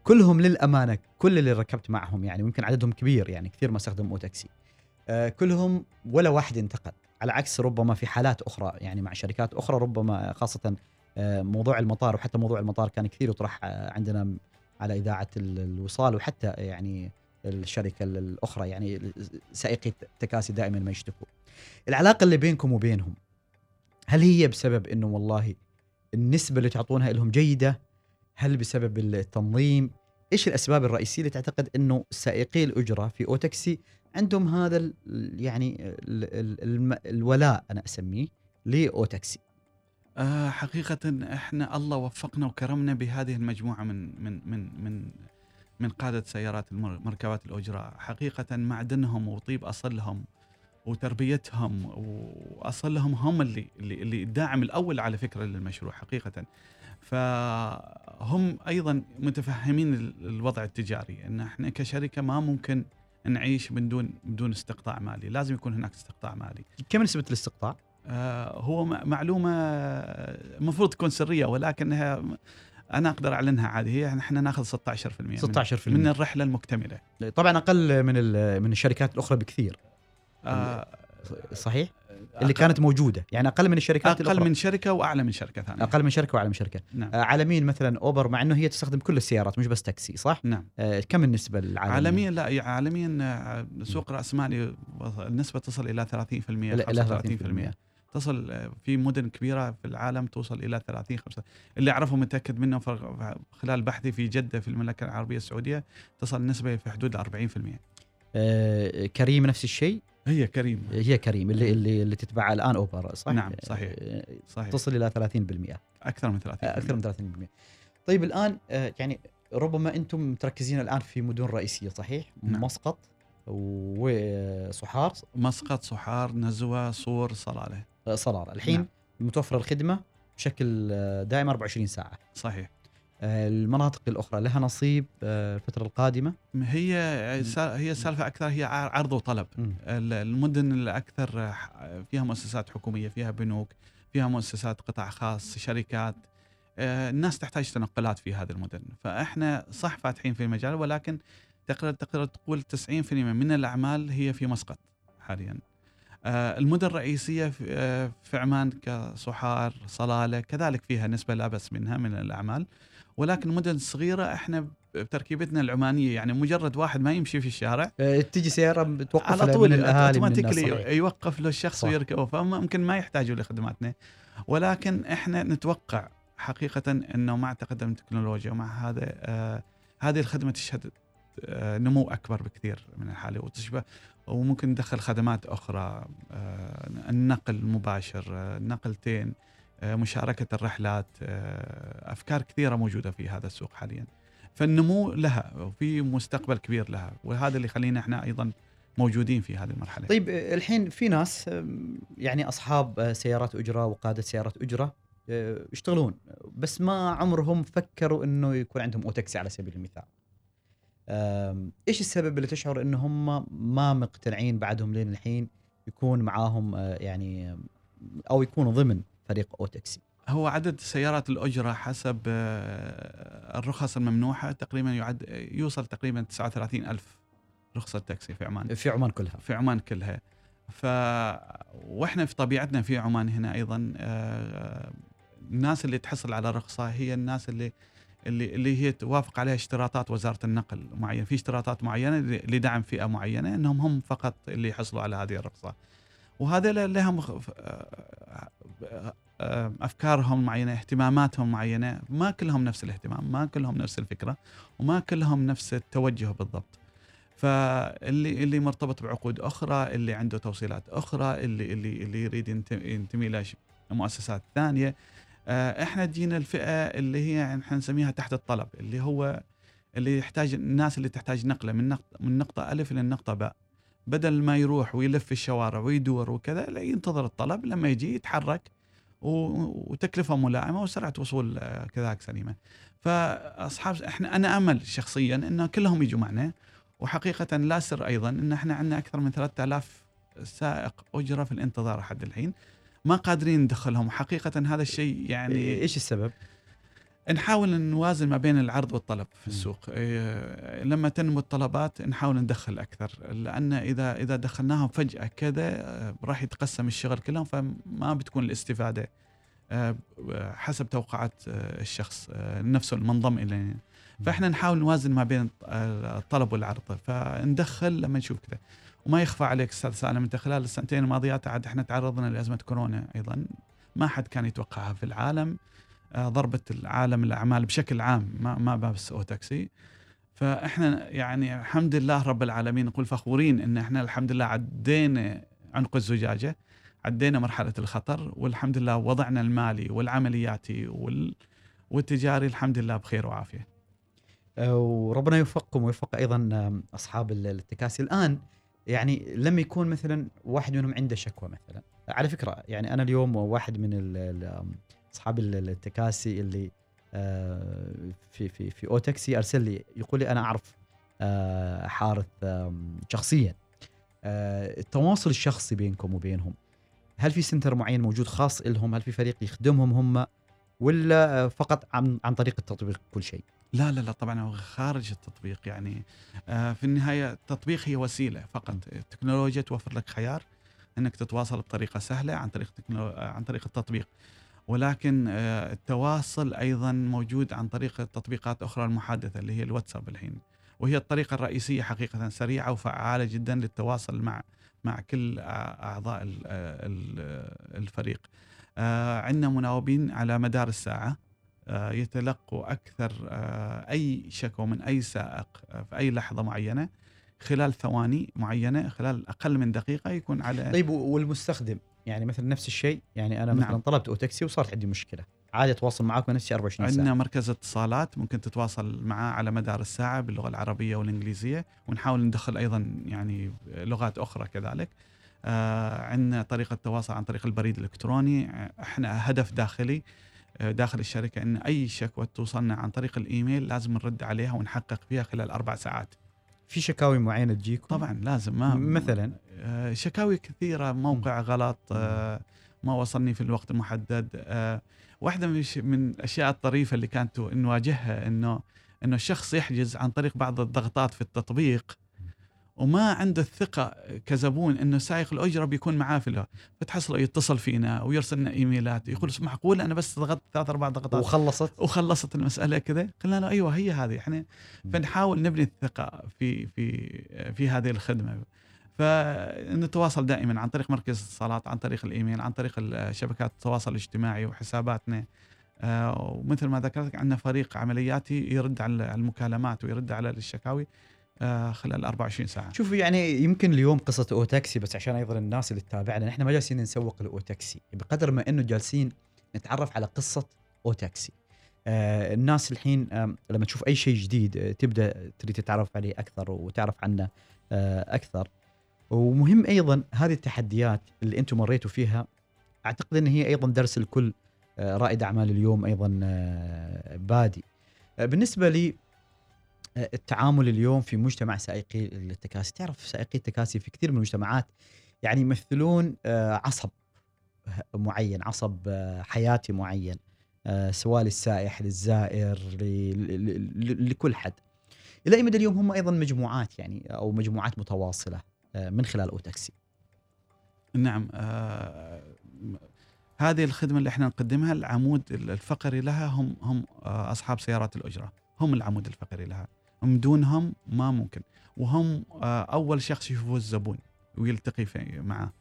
B: كلهم للأمانة كل اللي ركبت معهم يعني ويمكن عددهم كبير يعني كثير ما استخدم أو تاكسي آه، كلهم ولا واحد انتقد على عكس ربما في حالات أخرى يعني مع شركات أخرى ربما خاصة آه، موضوع المطار وحتى موضوع المطار كان كثير يطرح آه، عندنا على إذاعة ال- الوصال وحتى يعني الشركة ال- الأخرى يعني سائقي التكاسي دائما ما يشتكوا. العلاقة اللي بينكم وبينهم هل هي بسبب إنه والله النسبة اللي تعطونها لهم جيدة؟ هل بسبب التنظيم؟ إيش الأسباب الرئيسية اللي تعتقد إنه سائقي الأجرة في أوتاكسي عندهم هذا يعني الولاء أنا أسميه لأوتاكسي؟
C: آه، حقيقة إحنا الله وفقنا وكرمنا بهذه المجموعة من من من من من قادة سيارات المر- مركبات الأجرة، حقيقة معدنهم وطيب أصلهم وتربيتهم وأصلهم هم اللي اللي الداعم الأول على فكرة للمشروع حقيقة. فهم أيضا متفهمين ال- الوضع التجاري أن إحنا كشركة ما ممكن نعيش من دون بدون استقطاع مالي، لازم يكون هناك استقطاع مالي.
B: كم نسبة الاستقطاع؟
C: آه، هو معلومة المفروض تكون سرية ولكنها أنا أقدر أعلنها عادي هي إحنا نأخذ 16% من-
B: 16%
C: من الرحلة المكتملة
B: طبعا أقل من من الشركات الأخرى بكثير
C: آه
B: صحيح؟ اللي كانت موجودة. يعني أقل من الشركات
C: أقل
B: الأخرى.
C: من شركة وأعلى من شركة ثانية.
B: أقل من شركة وأعلى من شركة.
C: نعم.
B: آه، عالميا مثلا أوبر مع إنه هي تستخدم كل السيارات مش بس تاكسي صح؟
C: نعم.
B: آه، كم النسبة العالمية؟
C: عالميا لا يعني عالميا آه، سوق رأس مالي النسبة تصل إلى 30%
B: إلى
C: 35%
B: 30%
C: تصل آه، في مدن كبيرة في العالم توصل إلى 30 5 اللي أعرفه متأكد منه خلال بحثي في جدة في المملكة العربية السعودية تصل النسبة في حدود 40%
B: آه، كريم نفس الشيء؟
C: هي كريم.
B: هي كريم اللي اللي, اللي تتبع الآن أوبر صح؟
C: نعم، صحيح.
B: آه،
C: صحيح.
B: تصل إلى 30%
C: أكثر من 30%
B: آه، أكثر من 30% طيب الآن آه، يعني ربما أنتم مركزين الآن في مدن رئيسية صحيح؟
C: نعم.
B: مسقط وصحار.
C: مسقط صحار نزوة صور صلالة.
B: آه، صلالة. الحين
C: نعم.
B: متوفرة الخدمة بشكل آه، دائم 24 ساعة.
C: صحيح.
B: آه، المناطق الأخرى لها نصيب آه، الفترة القادمة؟
C: هي هي سالفه أكثر هي عرض وطلب. المدن الأكثر فيها مؤسسات حكومية فيها بنوك فيها مؤسسات قطاع خاص شركات آه، الناس تحتاج تنقلات في هذه المدن. فإحنا صح فاتحين في المجال ولكن تقدر تقدر تقول 90% من الأعمال هي في مسقط حاليا. آه، المدن الرئيسية في عمان كصحار صلالة كذلك فيها نسبة لا بأس منها من الأعمال. ولكن المدن الصغيره إحنا بتركيبتنا العمانية يعني مجرد واحد ما يمشي في الشارع
B: آه، تجي سيارة بتوقف
C: على
B: من
C: طول
B: الأهالي من الناس أوتوماتيكلي.
C: يوقف له الشخص. ويركبه فممكن ما يحتاجوا لخدماتنا ولكن إحنا نتوقع حقيقة إنه مع تقدم التكنولوجيا ومع هذا آه هذه الخدمة تشهد آه نمو أكبر بكثير من الحالي وتشبه وممكن ندخل خدمات أخرى آه النقل المباشر آه النقلتين آه مشاركة الرحلات آه أفكار كثيرة موجودة في هذا السوق حاليا فالنمو لها وفي مستقبل كبير لها وهذا اللي يخلينا إحنا أيضا موجودين في هذه المرحلة
B: طيب آه، الحين في ناس آم، يعني أصحاب آه، سيارات أجرة وقادة سيارات أجرة آه، يشتغلون بس ما عمرهم فكروا إنه يكون عندهم اوتاكسي على سبيل المثال. إيش السبب اللي تشعر إن هم ما مقتنعين بعدهم لين الحين يكون معاهم آه، يعني أو يكونوا ضمن فريق اوتاكسي؟
C: هو عدد سيارات الأجرة حسب آه، الرخص الممنوحة تقريبا يعد يوصل تقريبا 39 ألف رخصة تاكسي في عمان
B: في عمان كلها.
C: في عمان كلها ف وإحنا في طبيعتنا في عمان هنا أيضا آه، الناس اللي تحصل على رخصة هي الناس اللي اللي اللي هي توافق عليها اشتراطات وزارة النقل معينة في اشتراطات معينة لدعم فئة معينة إنهم هم فقط اللي يحصلوا على هذه الرخصة وهذا لهم أفكارهم معينة اهتماماتهم معينة. ما كلهم نفس الاهتمام ما كلهم نفس الفكرة وما كلهم نفس التوجه بالضبط. فاللي اللي مرتبط بعقود أخرى اللي عنده توصيلات أخرى اللي اللي اللي يريد ينتمي, إلى مؤسسات ثانية. آه، إحنا جينا الفئة اللي هي إحنا نسميها تحت الطلب اللي هو اللي يحتاج الناس اللي تحتاج نقلة من نقطة من نقطة ألف إلى النقطه باء. بدل ما يروح ويلف الشوارع ويدور وكذا لا ينتظر الطلب لما يجي يتحرك وتكلفة ملائمة وسرعة وصول آه، كذلك سليمة. فأصحاب إحنا أنا أمل شخصيا انه كلهم يجوا معنا وحقيقة لا سر أيضا إن إحنا عندنا أكثر من 3000 سائق أجرة في الانتظار لحد الحين ما قادرين ندخلهم وحقيقه هذا الشيء يعني
B: إيش السبب؟
C: نحاول نوازن ما بين العرض والطلب في. السوق. إيه، لما تنمو الطلبات نحاول ندخل أكثر لأن إذا إذا دخلناهم فجأة كذا آه، راح يتقسم الشغل كلهم فما بتكون الاستفادة آه، حسب توقعات آه، الشخص نفسه المنضم الينا فإحنا نحاول نوازن ما بين الطلب والعرض. فندخل لما نشوف كذا وما يخفى عليك أستاذ سالم أنت خلال السنتين الماضيات عاد إحنا تعرضنا لأزمة كورونا أيضا ما حد كان يتوقعها في العالم. ضربت العالم الأعمال بشكل عام ما ما بس أو تاكسي. فإحنا يعني الحمد لله رب العالمين نقول فخورين إن إحنا الحمد لله عدينا عنق الزجاجة عدينا مرحلة الخطر والحمد لله وضعنا المالي والعملياتي وال والتجاري الحمد لله بخير وعافية.
B: آه، وربنا يوفقكم ويوفق أيضا آم، أصحاب ال- التكاسي. الآن يعني لما يكون مثلا واحد منهم عنده شكوى مثلا. على فكرة يعني أنا اليوم واحد من أصحاب ال- التكاسي اللي آه، في في في أوتاكسي أرسل لي يقول لي أنا أعرف آه، حارث شخصيا. آه، التواصل الشخصي بينكم وبينهم هل في سنتر معين موجود خاص لهم هل في فريق يخدمهم هم؟ ولا فقط عن عن طريق التطبيق كل شيء؟
C: لا لا لا طبعا هو خارج التطبيق يعني في النهاية التطبيق هي وسيلة فقط. التكنولوجيا توفر لك خيار إنك تتواصل بطريقة سهلة عن طريق. عن طريق التطبيق. ولكن آه، التواصل أيضا موجود عن طريق التطبيقات أخرى المحادثة اللي هي الواتساب الحين. وهي الطريقة الرئيسية حقيقة سريعة وفعالة جدا للتواصل مع مع كل أعضاء الفريق. آه، عندنا مناوبين على مدار الساعة. آه، يتلقوا أكثر أي شكوى من أي سائق في أي لحظة معينة خلال ثواني معينة خلال أقل من دقيقة يكون على
B: طيب والمستخدم؟ يعني مثلا نفس الشيء يعني أنا مثلا نعم. طلبت أوتاكسي وصارت عندي مشكلة عادي أتواصل معك نفس 24 ساعه
C: عندنا مركز اتصالات ممكن تتواصل معاه على مدار الساعة باللغة العربية والإنجليزية ونحاول ندخل أيضا يعني لغات أخرى كذلك آه عندنا طريقة تواصل عن طريق البريد الإلكتروني إحنا هدف داخلي آه، داخل الشركة إن أي شكوى توصلنا عن طريق الإيميل لازم نرد عليها ونحقق فيها خلال أربع ساعات.
B: في شكاوي معينة تجيكم؟
C: طبعا لازم ما
B: مثلا
C: آه، شكاوي كثيرة موقع غلط آه، ما وصلني في الوقت المحدد آه، واحدة من الأشياء الطريفة اللي كانت نواجهها انه إنه الشخص يحجز عن طريق بعض الضغطات في التطبيق وما عنده الثقة كزبون إنه سائق الأجرة بيكون معاه في فتحصله يتصل فينا ويرسل لنا إيميلات يقول معقول أنا بس ضغطت ثلاث أربع ضغطات.
B: وخلصت؟
C: وخلصت المسألة كذا. قلنا له أيوه هي هذه إحنا فنحاول نبني الثقة في في في هذه الخدمة. فنتواصل دائما عن طريق مركز الاتصالات عن طريق الإيميل عن طريق شبكات التواصل الاجتماعي وحساباتنا. آه، ومثل ما ذكرت عندنا فريق عملياتي يرد على المكالمات ويرد على الشكاوي. خلال 24 ساعة.
B: شوفوا يعني يمكن اليوم قصة أو تاكسي بس عشان أيضا الناس اللي تتابعنا نحن ما جالسين نسوق الاو تاكسي بقدر ما إنه جالسين نتعرف على قصة أو تاكسي آه الناس الحين آه لما تشوف أي شيء جديد آه تبدأ تريد تتعرف عليه أكثر وتعرف عنه آه أكثر. ومهم أيضا هذه التحديات اللي أنتم مريتوا فيها. أعتقد إن هي أيضا درس الكل آه رائد أعمال اليوم أيضا آه بادي. آه بالنسبة لي التعامل اليوم في مجتمع سائقي التكاسي. تعرف سائقي التكاسي في كثير من المجتمعات يعني يمثلون آه، عصب معين عصب آه، حياتي معين آه، سواء للسائح للزائر لكل حد. إلى أي مدى اليوم هم أيضا مجموعات يعني أو مجموعات متواصلة من خلال أو تاكسي
C: نعم آه هذه الخدمة اللي إحنا نقدمها العمود الفقري لها هم هم أصحاب سيارات الأجرة. هم العمود الفقري لها. من دونهم ما ممكن. وهم آه، أول شخص يشوفه الزبون ويلتقي معه.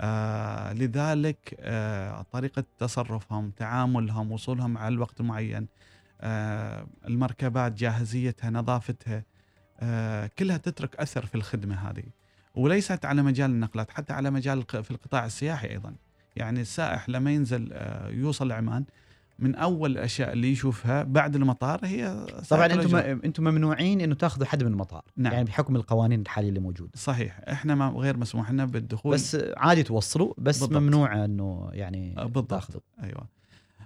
C: آه لذلك آه طريقة تصرفهم تعاملهم وصولهم على الوقت المعين آه المركبات جاهزيتها نظافتها آه كلها تترك أثر في الخدمة هذه. وليست على مجال النقلات حتى على مجال في القطاع السياحي أيضا. يعني السائح لما ينزل آه يوصل عمان من أول الأشياء اللي يشوفها بعد المطار هي
B: طبعا أنتم أنتم ممنوعين إنه تأخذوا حد من المطار. نعم. يعني بحكم القوانين الحالية اللي موجودة.
C: صحيح. إحنا ما غير مسموح لنا بالدخول.
B: بس عادي توصلوا بس بالضبط. ممنوع إنه يعني
C: آه، بالضبط. تأخذوا. أيوه.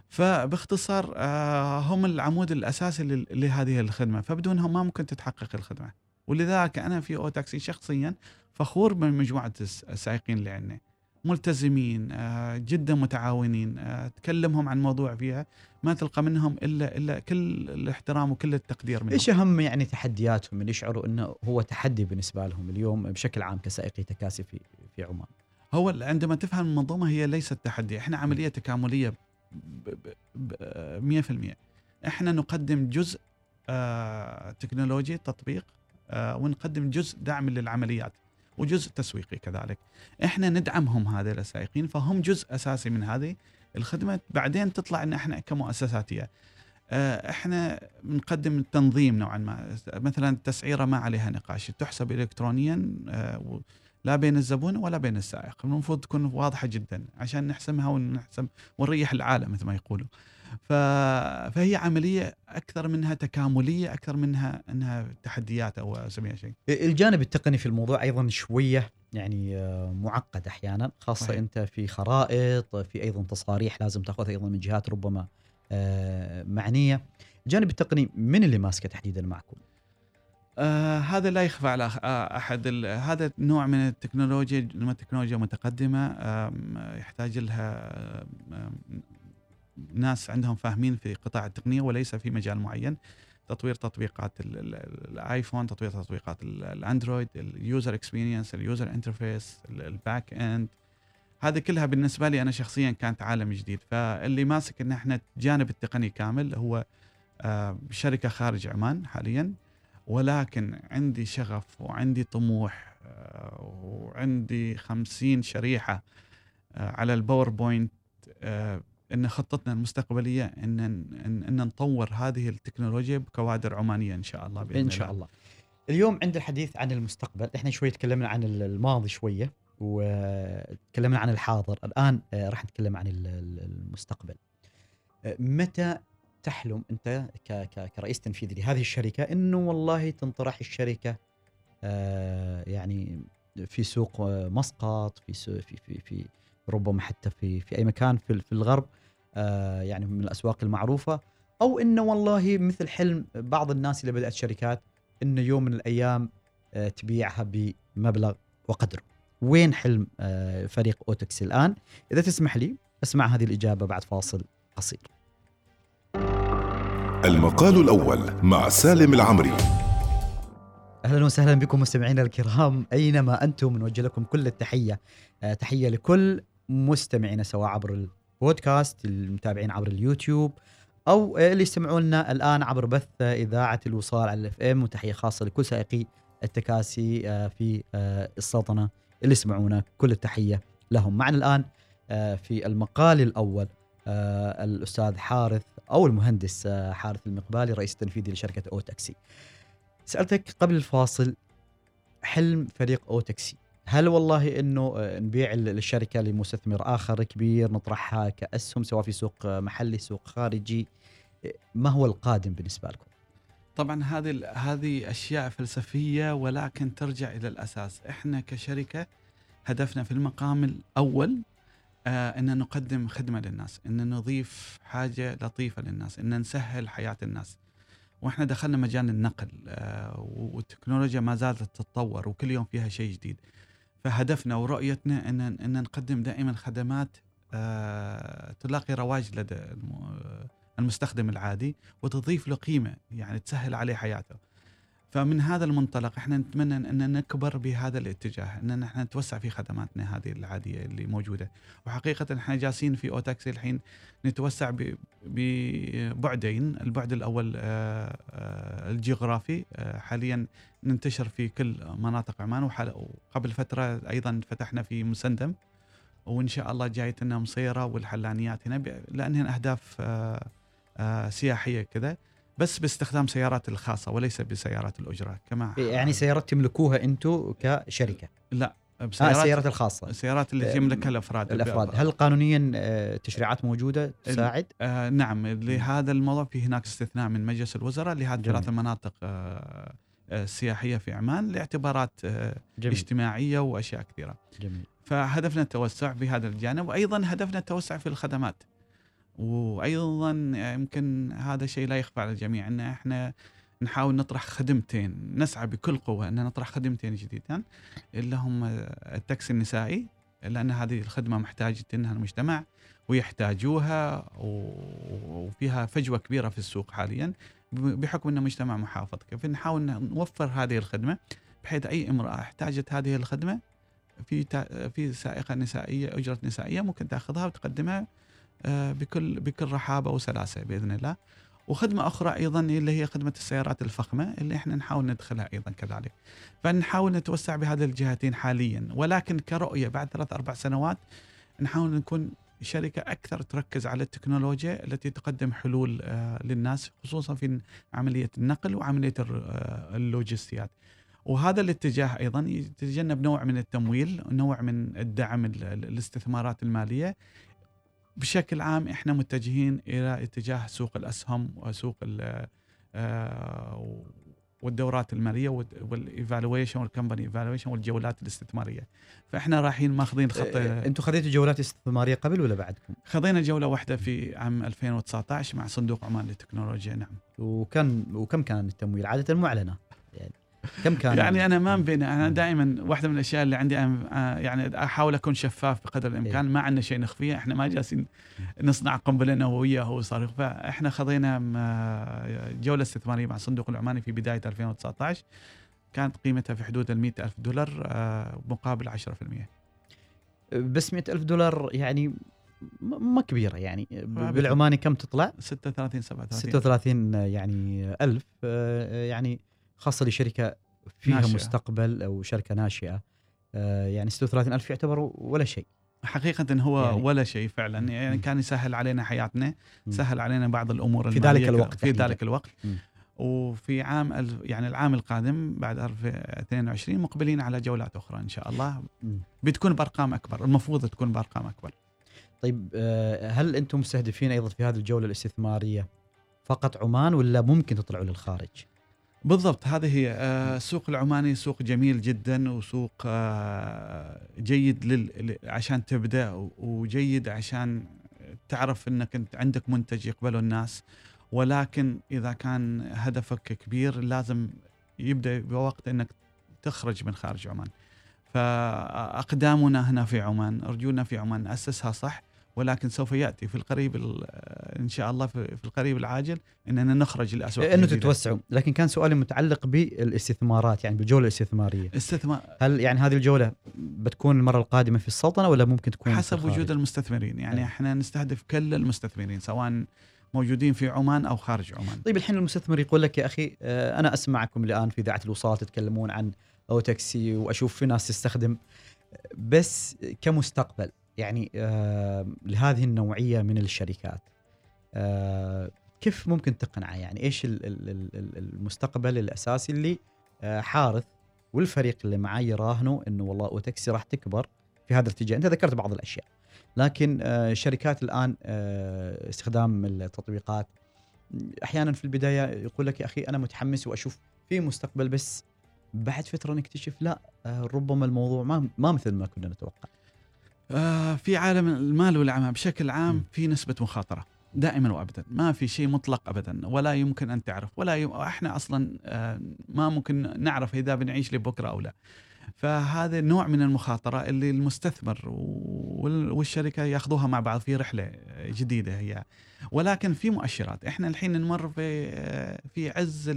C: فباختصار آه هم العمود الأساسي لهذه الخدمة. فبدونهم ما ممكن تتحقق الخدمة. ولذلك أنا في أو تاكسي شخصيا فخور بمجموعة السائقين اللي عندنا. ملتزمين آه، جدا متعاونين آه، تكلمهم عن موضوع فيها ما تلقى منهم إلا إلا كل الاحترام وكل التقدير منهم.
B: إيش أهم يعني تحدياتهم اللي يشعروا إنه هو تحدي بالنسبة لهم اليوم بشكل عام كسائقي تكاسي في في عمان؟
C: هو عندما تفهم المنظومة هي ليست تحدي، إحنا عملية تكاملية ب 100% إحنا نقدم جزء آه تكنولوجي تطبيق ونقدم جزء دعم للعمليات. وجزء تسويقي كذلك. إحنا ندعمهم هذه السائقين فهم جزء أساسي من هذه الخدمة. بعدين تطلع إن إحنا كمؤسساتية. آه، إحنا بنقدم التنظيم نوعا ما. مثلا التسعيره ما عليها نقاش. تحسب الكترونيا آه، لا بين الزبون ولا بين السائق. المفروض تكون واضحة جدا عشان نحسمها ونحسم ونريح العالم مثل ما يقولوا. فهي عملية أكثر منها تكاملية أكثر منها إنها تحديات أو اسميها شيء.
B: الجانب التقني في الموضوع أيضا شوية يعني آه، معقد أحيانا خاصة صحيح. أنت في خرائط في أيضا تصاريح لازم تأخذها أيضا من جهات ربما آه، معنية. الجانب التقني من اللي ماسكه تحديدا معكم؟
C: آه هذا لا يخفى على آه أحد هذا نوع من التكنولوجيا لما التكنولوجيا متقدمة يحتاج لها ناس عندهم فاهمين في قطاع التقنية وليس في مجال معين. تطوير تطبيقات ال- ال- ال iPhone تطوير تطبيقات ال- ال Android ال user experience ال user interface ال back end هذه كلها بالنسبة لي أنا شخصيا كانت عالم جديد. فاللي ماسك إن إحنا جانب التقني كامل هو آه، شركة خارج عمان حاليا. ولكن عندي شغف وعندي طموح آه، وعندي خمسين شريحة آه، على الباوربوينت إن خطتنا المستقبلية إن ان, إن نطور هذه التكنولوجيا بكوادر عمانية إن شاء الله بإذن
B: إن شاء الله. اليوم عند الحديث عن المستقبل إحنا شوي تكلمنا عن الماضي شوية وتكلمنا عن الحاضر. الآن آه، راح نتكلم عن ال- ال- المستقبل. آه، متى تحلم أنت كرئيس تنفيذي لهذه الشركة إنه والله تنطرح الشركة آه، يعني في سوق مسقط في في في, في ربما حتى في في أي مكان في في الغرب؟ يعني من الأسواق المعروفة أو إنه والله مثل حلم بعض الناس اللي بدأت شركات إنه يوم من الأيام آه، تبيعها بمبلغ وقدره. وين حلم آه، فريق أوتكس الآن؟ إذا تسمح لي أسمع هذه الإجابة بعد فاصل قصير.
A: المقال الأول مع سالم العمري
B: أهلا وسهلا بكم مستمعينا الكرام أينما أنتم نوجه لكم كل التحية آه، تحية لكل مستمعينا سواء عبر البودكاست المتابعين عبر اليوتيوب أو اللي يستمعون لنا الآن عبر بث إذاعة الوصال على الإف إم وتحية خاصة لكل سائقي التكاسي آه، في آه، السلطنة اللي يسمعونا. كل التحية لهم. معنا الآن آه، في المقال الأول الأستاذ حارث أو المهندس حارث المقبالي رئيس التنفيذي لشركة أو تاكسي سألتك قبل الفاصل حلم فريق أو تاكسي هل والله إنه آه، نبيع ال- الشركة لمستثمر آخر كبير نطرحها كأسهم سواء في سوق آه، محلي سوق خارجي؟ آه، ما هو القادم بالنسبة لكم؟
C: طبعا هذه هذه أشياء فلسفية ولكن ترجع إلى الأساس. إحنا كشركة هدفنا في المقام الأول إن نقدم خدمة للناس إن نضيف حاجة لطيفة للناس إن نسهل حياة الناس. وإحنا دخلنا مجال النقل والتكنولوجيا ما زالت تتطور وكل يوم فيها شيء جديد. فهدفنا ورؤيتنا ان إن نقدم دائما خدمات آه تلاقي رواج لدى الم- المستخدم العادي وتضيف له قيمة يعني تسهل عليه حياته. فمن هذا المنطلق إحنا نتمنى ان نكبر بهذا الاتجاه ان نحن نتوسع في خدماتنا هذه العادية اللي موجودة. وحقيقة إحنا جالسين في أوتاكسي الحين نتوسع ببعدين البعد الأول آه، آه، الجغرافي آه، حاليا ننتشر في كل مناطق عمان. وقبل فترة أيضا فتحنا في مسندم. وإن شاء الله جايتنا مصيرة والحلانيات هنا لانها أهداف سياحية كذا. بس باستخدام سيارات الخاصة وليس بسيارات الأجرة كما
B: يعني سيارات تملكوها أنتم كشركة؟
C: لا
B: آه
C: بسيارات
B: السيارات الخاصة.
C: السيارات اللي
B: آه،
C: يملكها الأفراد
B: الأفراد. هل قانونيا آه، تشريعات موجودة؟ تساعد؟
C: آه نعم. لهذا الموضوع في هناك استثناء من مجلس الوزراء لهذه. ثلاث المناطق آه آه، سياحية في عمان لاعتبارات آه
B: جميل.
C: اجتماعية وأشياء كثيرة.
B: جميل.
C: فهدفنا التوسع في هذا الجانب وأيضا هدفنا التوسع في الخدمات. وأيضا يمكن هذا شيء لا يخفى على الجميع إن إحنا نحاول نطرح خدمتين نسعى بكل قوة إن نطرح خدمتين جديدتين اللي هم التاكسي النسائي لأن هذه الخدمة محتاج انها المجتمع ويحتاجوها وفيها فجوة كبيرة في السوق حاليا بحكم انه مجتمع محافظ. كيف؟ نحاول نوفر هذه الخدمة بحيث أي امرأة احتاجت هذه الخدمة في في سائقة نسائية أجرة نسائية ممكن تأخذها وتقدمها آه، بكل بكل رحابة وسلاسة بإذن الله. وخدمة أخرى أيضا اللي هي خدمة السيارات الفخمة اللي إحنا نحاول ندخلها أيضا كذلك. فنحاول نتوسع بهذه الجهتين حاليا ولكن كرؤية بعد ثلاث أربع سنوات نحاول نكون شركة أكثر تركز على التكنولوجيا التي تقدم حلول آه، للناس خصوصا في عملية النقل وعملية الر- آه، اللوجستيات. وهذا الاتجاه أيضا يتجنب نوع من التمويل، نوع من الدعم ال- ال- الاستثمارات المالية بشكل عام إحنا متجهين إلى اتجاه سوق الأسهم وسوق ال- آه، والدورات المالية وال evaluation وال company evaluation والجولات الاستثمارية فإحنا رايحين ماخذين خط
B: آه، أنتم خذيتوا جولات استثمارية قبل ولا بعدكم؟
C: خذينا جولة واحدة في عام 2019 مع صندوق عمان للتكنولوجيا نعم
B: وكم وكم كان التمويل؟ عادة معلنه كم كان؟
C: يعني أنا ما بين
B: أنا.
C: دائما واحدة من الأشياء اللي عندي آه، يعني أحاول أكون شفاف بقدر الإمكان ما عندنا شيء نخفيه إحنا ما جالسين نصنع قنبلة نووية أو صاروخ فاحنا خذينا م- جولة استثمارية مع الصندوق العماني في بداية 2019 كانت قيمتها في حدود ال ألف دولار آه، مقابل 10%
B: بس 100 ألف دولار يعني ما كبيرة يعني. بالعماني كم تطلع؟
C: 36 37
B: 36 يعني ألف آه، يعني خاصة لشركة فيها
C: ناشئة.
B: مستقبل أو شركة ناشئة آه، يعني 36 ألف يعتبر ولا شيء
C: حقيقة هو
B: يعني-
C: ولا شيء فعلا يعني. كان يسهل علينا حياتنا. سهل علينا بعض الأمور
B: في ذلك الوقت
C: في. ذلك الوقت. وفي عام يعني العام القادم بعد 2022 مقبلين على جولات أخرى إن شاء الله. بتكون بأرقام أكبر المفروض تكون بأرقام أكبر
B: طيب آه، هل أنتم مستهدفين أيضا في هذه الجولة الاستثمارية فقط عمان ولا ممكن تطلعوا للخارج
C: بالضبط هذه هي. آه، السوق العماني سوق جميل جدا وسوق آه، جيد لل... عشان تبدأ وجيد عشان تعرف إنك أنت عندك منتج يقبله الناس. ولكن إذا كان هدفك كبير لازم يبدأ بوقت إنك تخرج من خارج عمان. فأقدامنا هنا في عمان أرجونا في عمان ناسسها صح. ولكن سوف يأتي في القريب ال- إن شاء الله في القريب العاجل إننا نخرج لاسواق
B: انه. تتوسعوا لكن كان سؤالي متعلق بالاستثمارات يعني بالجولة الاستثمارية
C: استثمار
B: هل يعني هذه الجولة بتكون المرة القادمة في السلطنة ولا ممكن تكون
C: حسب؟ وجود المستثمرين يعني
B: أي.
C: إحنا نستهدف كل المستثمرين سواء موجودين في عمان أو خارج عمان
B: طيب الحين المستثمر يقول لك يا أخي آه، أنا أسمعكم الآن في إذاعة الوصال تتكلمون عن أو تاكسي وأشوف في ناس تستخدم بس كمستقبل يعني آه، لهذه النوعية من الشركات. آه، كيف ممكن تقنعه؟ يعني إيش ال- ال- ال- ال- المستقبل الأساسي اللي آه، حارث والفريق اللي معاه يراهنوا إنه والله أوتاكسي راح تكبر في هذا الاتجاه. أنت ذكرت بعض الأشياء. لكن آه، شركات الآن استخدام التطبيقات. أحيانا في البداية يقول لك يا أخي أنا متحمس وأشوف في مستقبل بس بعد فترة نكتشف لا ربما الموضوع ما ما مثل ما كنا نتوقع.
C: في عالم المال والعمل بشكل. عام في نسبة مخاطرة دائما وابدا ما في شيء مطلق ابدا ولا يمكن أن تعرف ولا يم... إحنا أصلا آه ما ممكن نعرف إذا بنعيش لبكرة أو لا فهذا نوع من المخاطرة اللي المستثمر وال- والشركة ياخذوها مع بعض في رحلة جديدة هي ولكن في مؤشرات إحنا الحين نمر في آه، في عز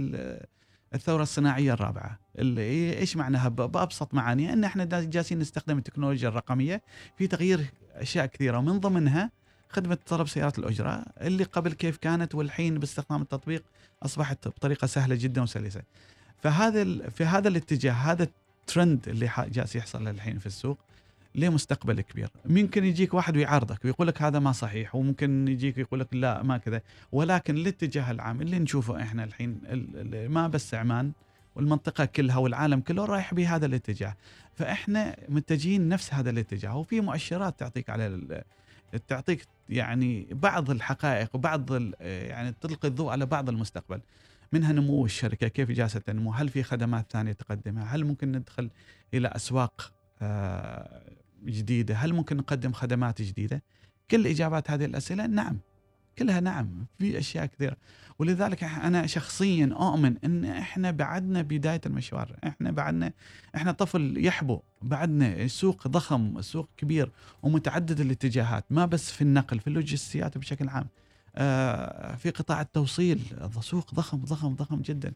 C: الثورة الصناعية الرابعة اللي إيش معناها بأبسط معانيها أن إحنا جالسين نستخدم التكنولوجيا الرقمية في تغيير أشياء كثيرة ومن ضمنها خدمة طلب سيارات الأجرة اللي قبل كيف كانت والحين باستخدام التطبيق أصبحت بطريقة سهلة جدا وسلسة. فهذا في هذا الاتجاه هذا الترند اللي جالس يحصل الحين في السوق له مستقبل كبير. ممكن يجيك واحد ويعارضك ويقول لك هذا ما صحيح وممكن يجيك يقول لك لا ما كذا. ولكن الاتجاه العام اللي نشوفه إحنا الحين ال- ال- ما بس عمان والمنطقة كلها والعالم كله رايح بهذا الاتجاه. فإحنا متجهين نفس هذا الاتجاه وفي مؤشرات تعطيك على تعطيك يعني بعض الحقائق وبعض يعني تلقي الضوء على بعض المستقبل. منها نمو الشركة كيف جالسة تنمو؟ هل في خدمات ثانية تقدمها؟ هل ممكن ندخل إلى أسواق آه، جديدة؟ هل ممكن نقدم خدمات جديدة؟ كل إجابات هذه الأسئلة نعم كلها نعم في أشياء كثيرة. ولذلك أنا شخصيا اؤمن إن إحنا بعدنا بداية المشوار إحنا بعدنا إحنا طفل يحبو بعدنا السوق ضخم السوق كبير ومتعدد الاتجاهات ما بس في النقل في اللوجستيات بشكل عام. آه، في قطاع التوصيل سوق ضخم ضخم ضخم جدا.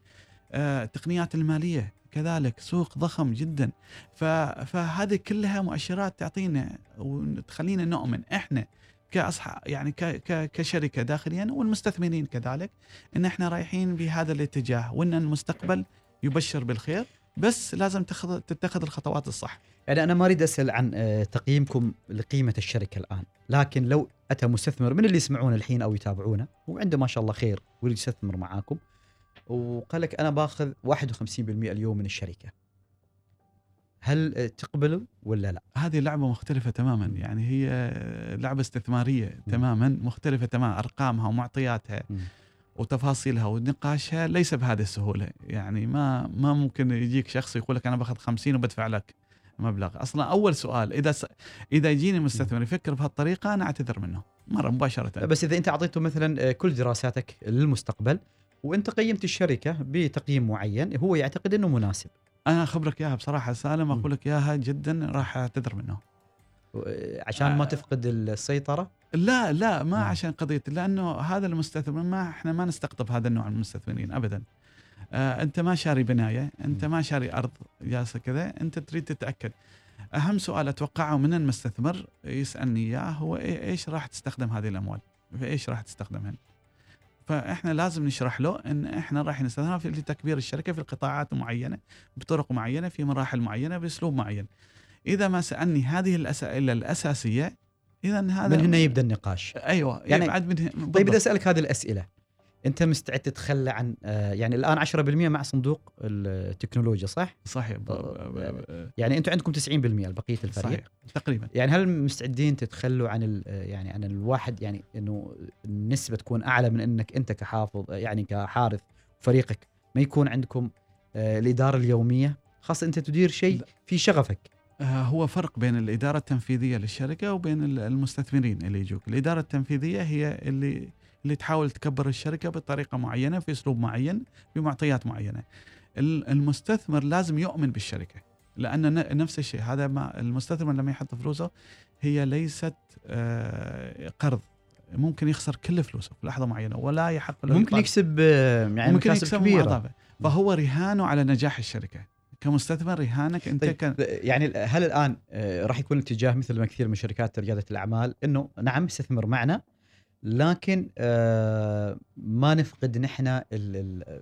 C: التقنيات المالية كذلك سوق ضخم جدا. فهذه كلها مؤشرات تعطينا وتخلينا نؤمن إحنا كاصحاب يعني كشركة داخليا والمستثمرين كذلك إن إحنا رايحين بهذا الاتجاه وإن المستقبل يبشر بالخير بس لازم تتخذ الخطوات الصح.
B: يعني أنا ما أريد أسأل عن آه، تقييمكم لقيمة الشركة الآن لكن لو أتى مستثمر من اللي يسمعون الحين أو يتابعونا وعنده ما شاء الله خير ويريد يستثمر معاكم وقال لك أنا باخذ 51% اليوم من الشركة. هل تقبلوا ولا لا؟
C: هذه لعبة مختلفة تماما. يعني هي لعبة استثمارية تماما مختلفة تماما أرقامها ومعطياتها. وتفاصيلها ونقاشها ليس بهذه السهولة. يعني ما ما ممكن يجيك شخص يقول لك أنا باخذ 50 وبدفع لك مبلغ. أصلا أول سؤال إذا س... إذا يجيني مستثمر يفكر بهالطريقه أنا أعتذر منه مرة مباشرة.
B: بس إذا أنت أعطيته مثلا آه، كل دراساتك للمستقبل وانت قيمت الشركة بتقييم معين هو يعتقد إنه مناسب
C: أنا أخبرك إياها بصراحة سالم. أقول لك إياها جدا راح اعتذر منه
B: عشان ما
C: آه.
B: تفقد السيطرة
C: لا لا ما
B: مم.
C: عشان قضية لأنه هذا المستثمر ما إحنا ما نستقطب هذا النوع من المستثمرين ابدا آه أنت ما شاري بناية
B: أنت.
C: ما شاري أرض جالسه كذا أنت تريد تتأكد أهم سؤال أتوقعه من المستثمر يسألني إياه هو إيه- إيش راح تستخدم هذه الأموال في إيش راح تستخدمها فإحنا لازم نشرح له إن إحنا راح نستخدمها في لتكبير الشركة في قطاعات معينة بطرق معينة في مراحل معينة بأسلوب معين إذا ما سألني هذه الاسئله الأساسية اذا هذا
B: من هنا يبدأ النقاش
C: أيوه
B: يعني-
C: بعد من
B: طيب. بدي اسالك هذه الأسئلة انت مستعد تتخلى عن آه، يعني الآن 10% مع صندوق التكنولوجيا صح؟
C: صحيح. ب- ب-
B: يعني أنتم عندكم 90% بقيه الفريق.
C: صحيح. تقريبا.
B: يعني هل مستعدين تتخلوا عن ال- يعني عن الواحد يعني إنه النسبة تكون أعلى من إنك أنت كحافظ يعني كحارث فريقك ما يكون عندكم آه، الإدارة اليومية؟ خاصة أنت تدير شيء. في شغفك.
C: آه، هو فرق بين الإدارة التنفيذية للشركة وبين ال- المستثمرين اللي يجوك. الإدارة التنفيذية هي اللي اللي تحاول تكبر الشركة بطريقة معينة في أسلوب معين بمعطيات معينة ال- المستثمر لازم يؤمن بالشركة لأن ن- نفس الشيء هذا ما المستثمر لما يحط فلوسه هي ليست آه، قرض ممكن يخسر كل فلوسه في لحظة معينة ولا يحق له
B: ممكن. يكسب آه، يعني
C: ممكن يكسب
B: كبيرة
C: مضاعفة. فهو رهانه على نجاح الشركة كمستثمر رهانك أنت
B: طيب
C: كان
B: يعني هل الآن آه، راح يكون الاتجاه مثل ما كثير من شركات ريادة الأعمال إنه نعم استثمر معنا لكن آه، ما نفقد نحن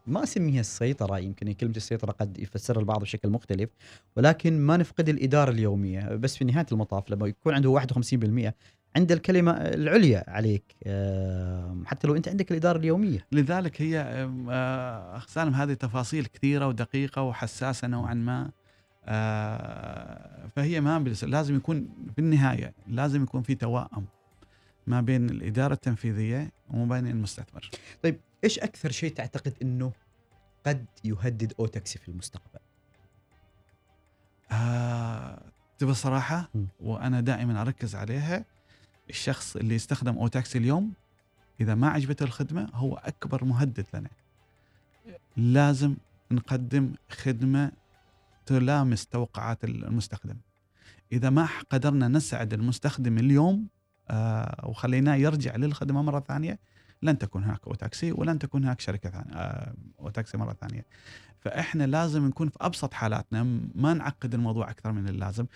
B: ما اسميها السيطرة يمكن كلمة السيطرة قد يفسرها البعض بشكل مختلف ولكن ما نفقد الإدارة اليومية. بس في نهاية المطاف لما يكون عنده 51% عنده الكلمة العليا عليك آه، حتى لو أنت عندك الإدارة اليومية.
C: لذلك هي آه، اخ سالم هذه تفاصيل كثيرة ودقيقة وحساسة نوعا ما فهي ما لازم يكون في النهاية لازم يكون في توائم ما بين الإدارة التنفيذية وما بين المستثمر.
B: طيب إيش أكثر شيء تعتقد إنه قد يهدد أوتاكسي في المستقبل؟
C: آه، تبى الصراحه
B: م.
C: وأنا دائما أركز عليها الشخص اللي يستخدم أوتاكسي اليوم إذا ما عجبته الخدمة هو أكبر مهدد لنا. لازم نقدم خدمة تلامس توقعات المستخدم. إذا ما قدرنا نسعد المستخدم اليوم وخليناه يرجع للخدمة مرة ثانية. لن تكون هناك أوتاكسي ولن تكون هناك شركة ثانية آه أوتاكسي مرة ثانية. فإحنا لازم نكون في أبسط حالاتنا ما نعقد الموضوع أكثر من اللازم.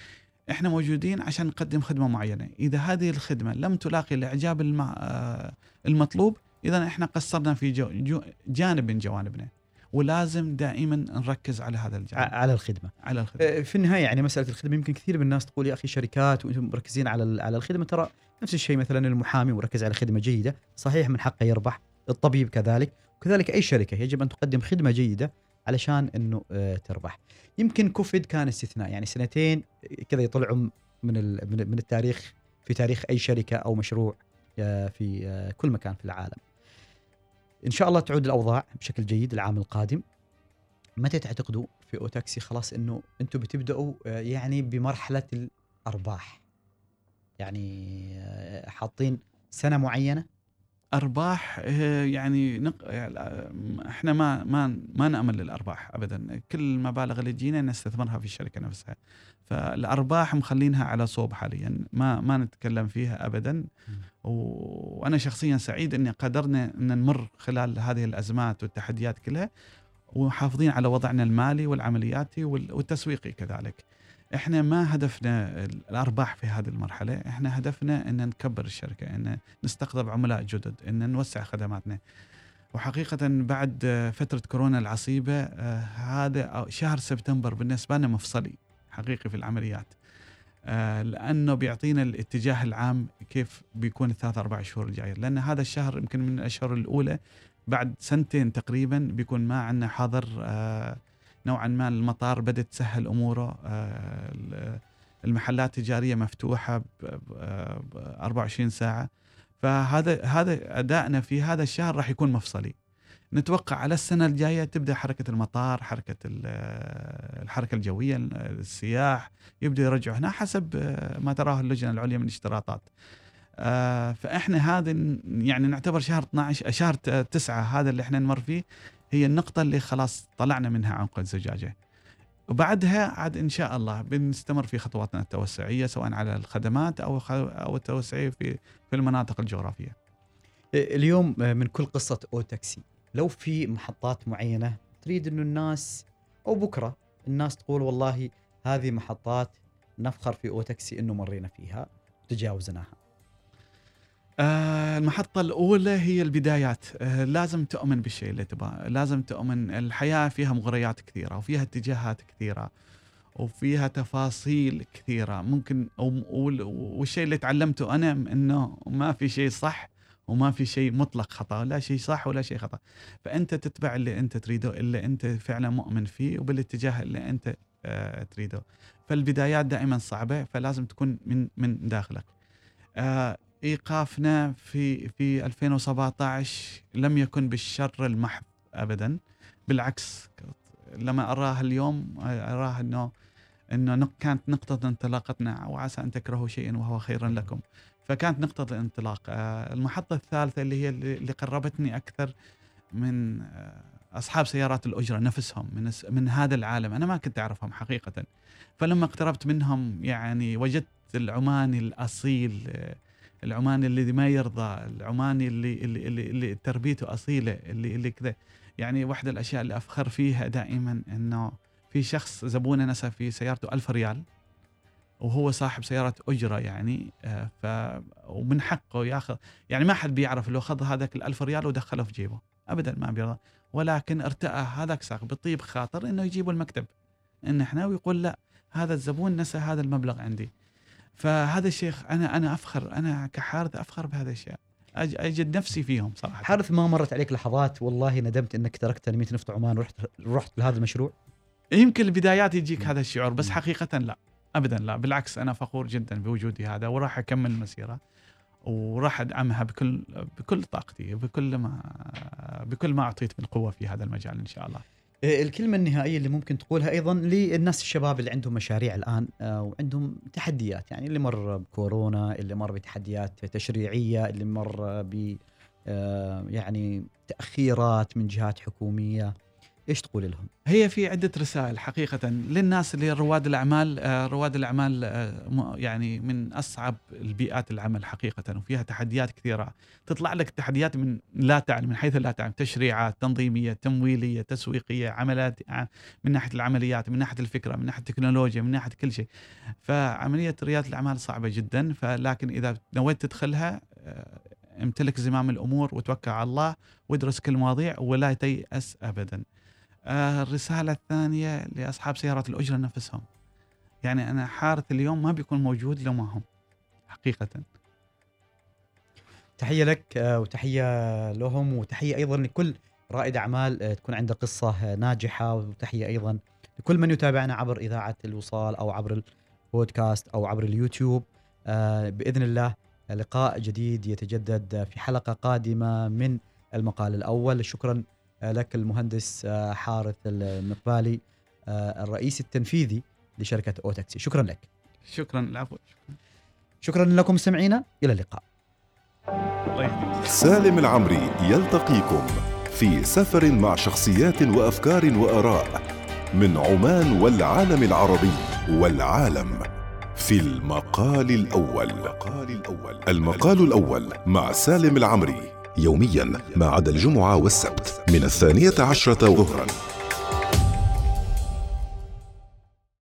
C: إحنا موجودين عشان نقدم خدمة معينة. إذا هذه الخدمة لم تلاقي الاعجاب. آه، المطلوب إذا إحنا قصرنا في جو... جو... جانب من جوانبنا. ولازم دائما نركز على هذا الجانب.
B: على الخدمة.
C: على الخدمة.
B: آه، في النهاية يعني مسألة الخدمة يمكن كثير من الناس تقول يا أخي شركات وأنتم مركزين على على الخدمة. ترى نفس الشيء مثلا المحامي مركز على خدمة جيدة صحيح من حقه يربح الطبيب كذلك وكذلك أي شركة يجب أن تقدم خدمة جيدة علشان إنه آه، تربح. يمكن كوفيد كان استثناء يعني سنتين كذا يطلعوا من من التاريخ في تاريخ أي شركة أو مشروع آه، في آه، كل مكان في العالم. إن شاء الله تعود الأوضاع بشكل جيد العام القادم. متى تعتقدوا في أوتاكسي؟ خلاص إنه أنتم بتبدأوا آه، يعني بمرحلة الأرباح. يعني حاطين سنة معينة؟
C: أرباح آه، يعني نق... يعني، إحنا ما ما ما نأمل للأرباح ابدا. كل المبالغ اللي تجينا نستثمرها في الشركة نفسها. فالأرباح مخلينها على صوب حاليا. ما ما نتكلم فيها ابدا. و... وأنا شخصيا سعيد إني قدرنا إن نمر خلال هذه الأزمات والتحديات كلها وحافظين على وضعنا المالي والعملياتي وال- والتسويقي كذلك. إحنا ما هدفنا الأرباح في هذه المرحلة إحنا هدفنا إن نكبر الشركة إن نستقطب عملاء جدد إن نوسع خدماتنا. وحقيقة بعد فترة كورونا العصيبة آه، هذا شهر سبتمبر بالنسبة لنا مفصلي حقيقي في العمليات. آه، لأنه بيعطينا الاتجاه العام كيف بيكون الثلاث أربع شهور الجاية. لأن هذا الشهر يمكن من الأشهر الأولى بعد سنتين تقريبا بيكون ما عندنا حظر آه، نوعا ما المطار بدأت تسهل أموره آه، ال- المحلات التجارية مفتوحة ب ب- ب 24 ساعة. فهذا هذا أدائنا في هذا الشهر راح يكون مفصلي. نتوقع على السنة الجاية تبدأ حركة المطار حركة ال- الحركة الجوية السياح يبدا يرجعوا هنا حسب ما تراه اللجنة العليا من الاشتراطات آه، فإحنا هذا يعني نعتبر شهر 12 شهر 9 هذا اللي إحنا نمر فيه. هي النقطة اللي خلاص طلعنا منها عنق الزجاجة وبعدها عاد إن شاء الله بنستمر في خطواتنا التوسعية سواء على الخدمات خ- أو التوسعية في في المناطق الجغرافية.
B: اليوم من كل قصة أو تاكسي لو في محطات معينة تريد أنه الناس أو بكرة الناس تقول والله هذه محطات نفخر في أو تاكسي أنه مرينا فيها وتجاوزناها
C: آه، المحطة الأولى هي البدايات. آه، لازم تؤمن بالشيء اللي تبغاه لازم تؤمن الحياة فيها مغريات كثيرة وفيها اتجاهات كثيرة وفيها تفاصيل كثيرة. ممكن والشيء اللي تعلمته أنا أنه ما في شيء صح وما في شيء مطلق خطأ لا شيء صح ولا شيء خطأ. فأنت تتبع اللي أنت تريده اللي أنت فعلا مؤمن فيه وبالاتجاه اللي أنت آه، تريده. فالبدايات دائما صعبة فلازم تكون من من داخلك. إيقافنا في في 2017 لم يكن بالشر المحض ابدا بالعكس لما اراه اليوم اراه إنه إنه كانت نقطة انطلاقتنا وعسى أن تكرهوا شيئا وهو خير لكم. فكانت نقطة الانطلاق. آه، المحطة الثالثة اللي هي اللي قربتني أكثر من آه، أصحاب سيارات الأجرة نفسهم من من هذا العالم أنا ما كنت أعرفهم حقيقة. فلما اقتربت منهم يعني وجدت العماني الأصيل آه، العماني اللي ما يرضى العماني اللي اللي اللي, اللي تربيته أصيلة اللي اللي كذا. يعني واحدة الأشياء اللي أفخر فيها دائما إنه في شخص زبونه نسى في سيارته ألف ريال وهو صاحب سيارة أجرة يعني آه، ف ومن حقه ياخذ. يعني ما حد بيعرف لو أخذ هذاك الألف ريال ودخله في جيبه. أبدا ما بيرضى. ولكن ارتأى هذاك ساق بطيب خاطر إنه يجيبه المكتب. إن إحنا ويقول لا هذا الزبون نسى هذا المبلغ عندي. فهذا الشيء أنا أنا أفخر أنا كحارث أفخر بهذا الاشياء أج- أجد نفسي فيهم صراحة.
B: حارث ما مرت عليك لحظات والله ندمت أنك تركت تنمية نفط عمان ورحت رحت لهذا المشروع؟
C: يمكن البدايات يجيك هذا الشعور بس. حقيقة لا ابدا لا. بالعكس أنا فخور جدا بوجودي هذا وراح أكمل المسيره وراح أدعمها بكل بكل طاقتي بكل ما بكل ما أعطيت من قوة في هذا المجال إن شاء الله.
B: الكلمة النهائية اللي ممكن تقولها أيضا للناس الشباب اللي عندهم مشاريع الآن آه، وعندهم تحديات. يعني اللي مر بكورونا اللي مر بتحديات تشريعية اللي مر ب آه، يعني تأخيرات من جهات حكومية. إيش تقول لهم؟
C: هي في عدة رسائل حقيقة للناس اللي رواد الأعمال آه، رواد الأعمال آه، يعني من أصعب البيئات العمل حقيقة وفيها تحديات كثيرة. تطلع لك تحديات من لا تعلم من حيث لا تعلم تشريعات تنظيمية تمويلية تسويقية عملات ع- من ناحية العمليات من ناحية الفكرة من ناحية التكنولوجيا من ناحية كل شيء. فعملية ريادة الأعمال صعبة جدا فلكن إذا نويت تدخلها آه، امتلك زمام الأمور وتوكل على الله وادرس كل المواضيع ولا تيأس أبداً. آه، الرسالة الثانية لأصحاب سيارات الأجرة نفسهم. يعني أنا حارث اليوم ما بيكون موجود لو ما هم حقيقة.
B: تحية لك آه، وتحية لهم وتحية أيضا لكل رائد أعمال آه، تكون عنده قصة آه، ناجحة. وتحية أيضا لكل من يتابعنا عبر إذاعة الوصال أو عبر البودكاست أو عبر اليوتيوب. آه، بإذن الله آه، لقاء جديد يتجدد آه، في حلقة قادمة من المقال الأول. شكرا آه، لك المهندس آه، حارث المقبالي آه، الرئيس التنفيذي لشركة أوتاكسي. شكرا لك.
C: شكرا. العفو.
B: شكرا لكم مستمعينا. إلى اللقاء.
A: سالم العمري يلتقيكم في سفر مع شخصيات وأفكار وآراء من عمان والعالم العربي والعالم في المقال الأول. المقال الأول. المقال الأول مع سالم العمري. يوميا ما عدا الجمعة والسبت من الثانية عشرة ظهرا.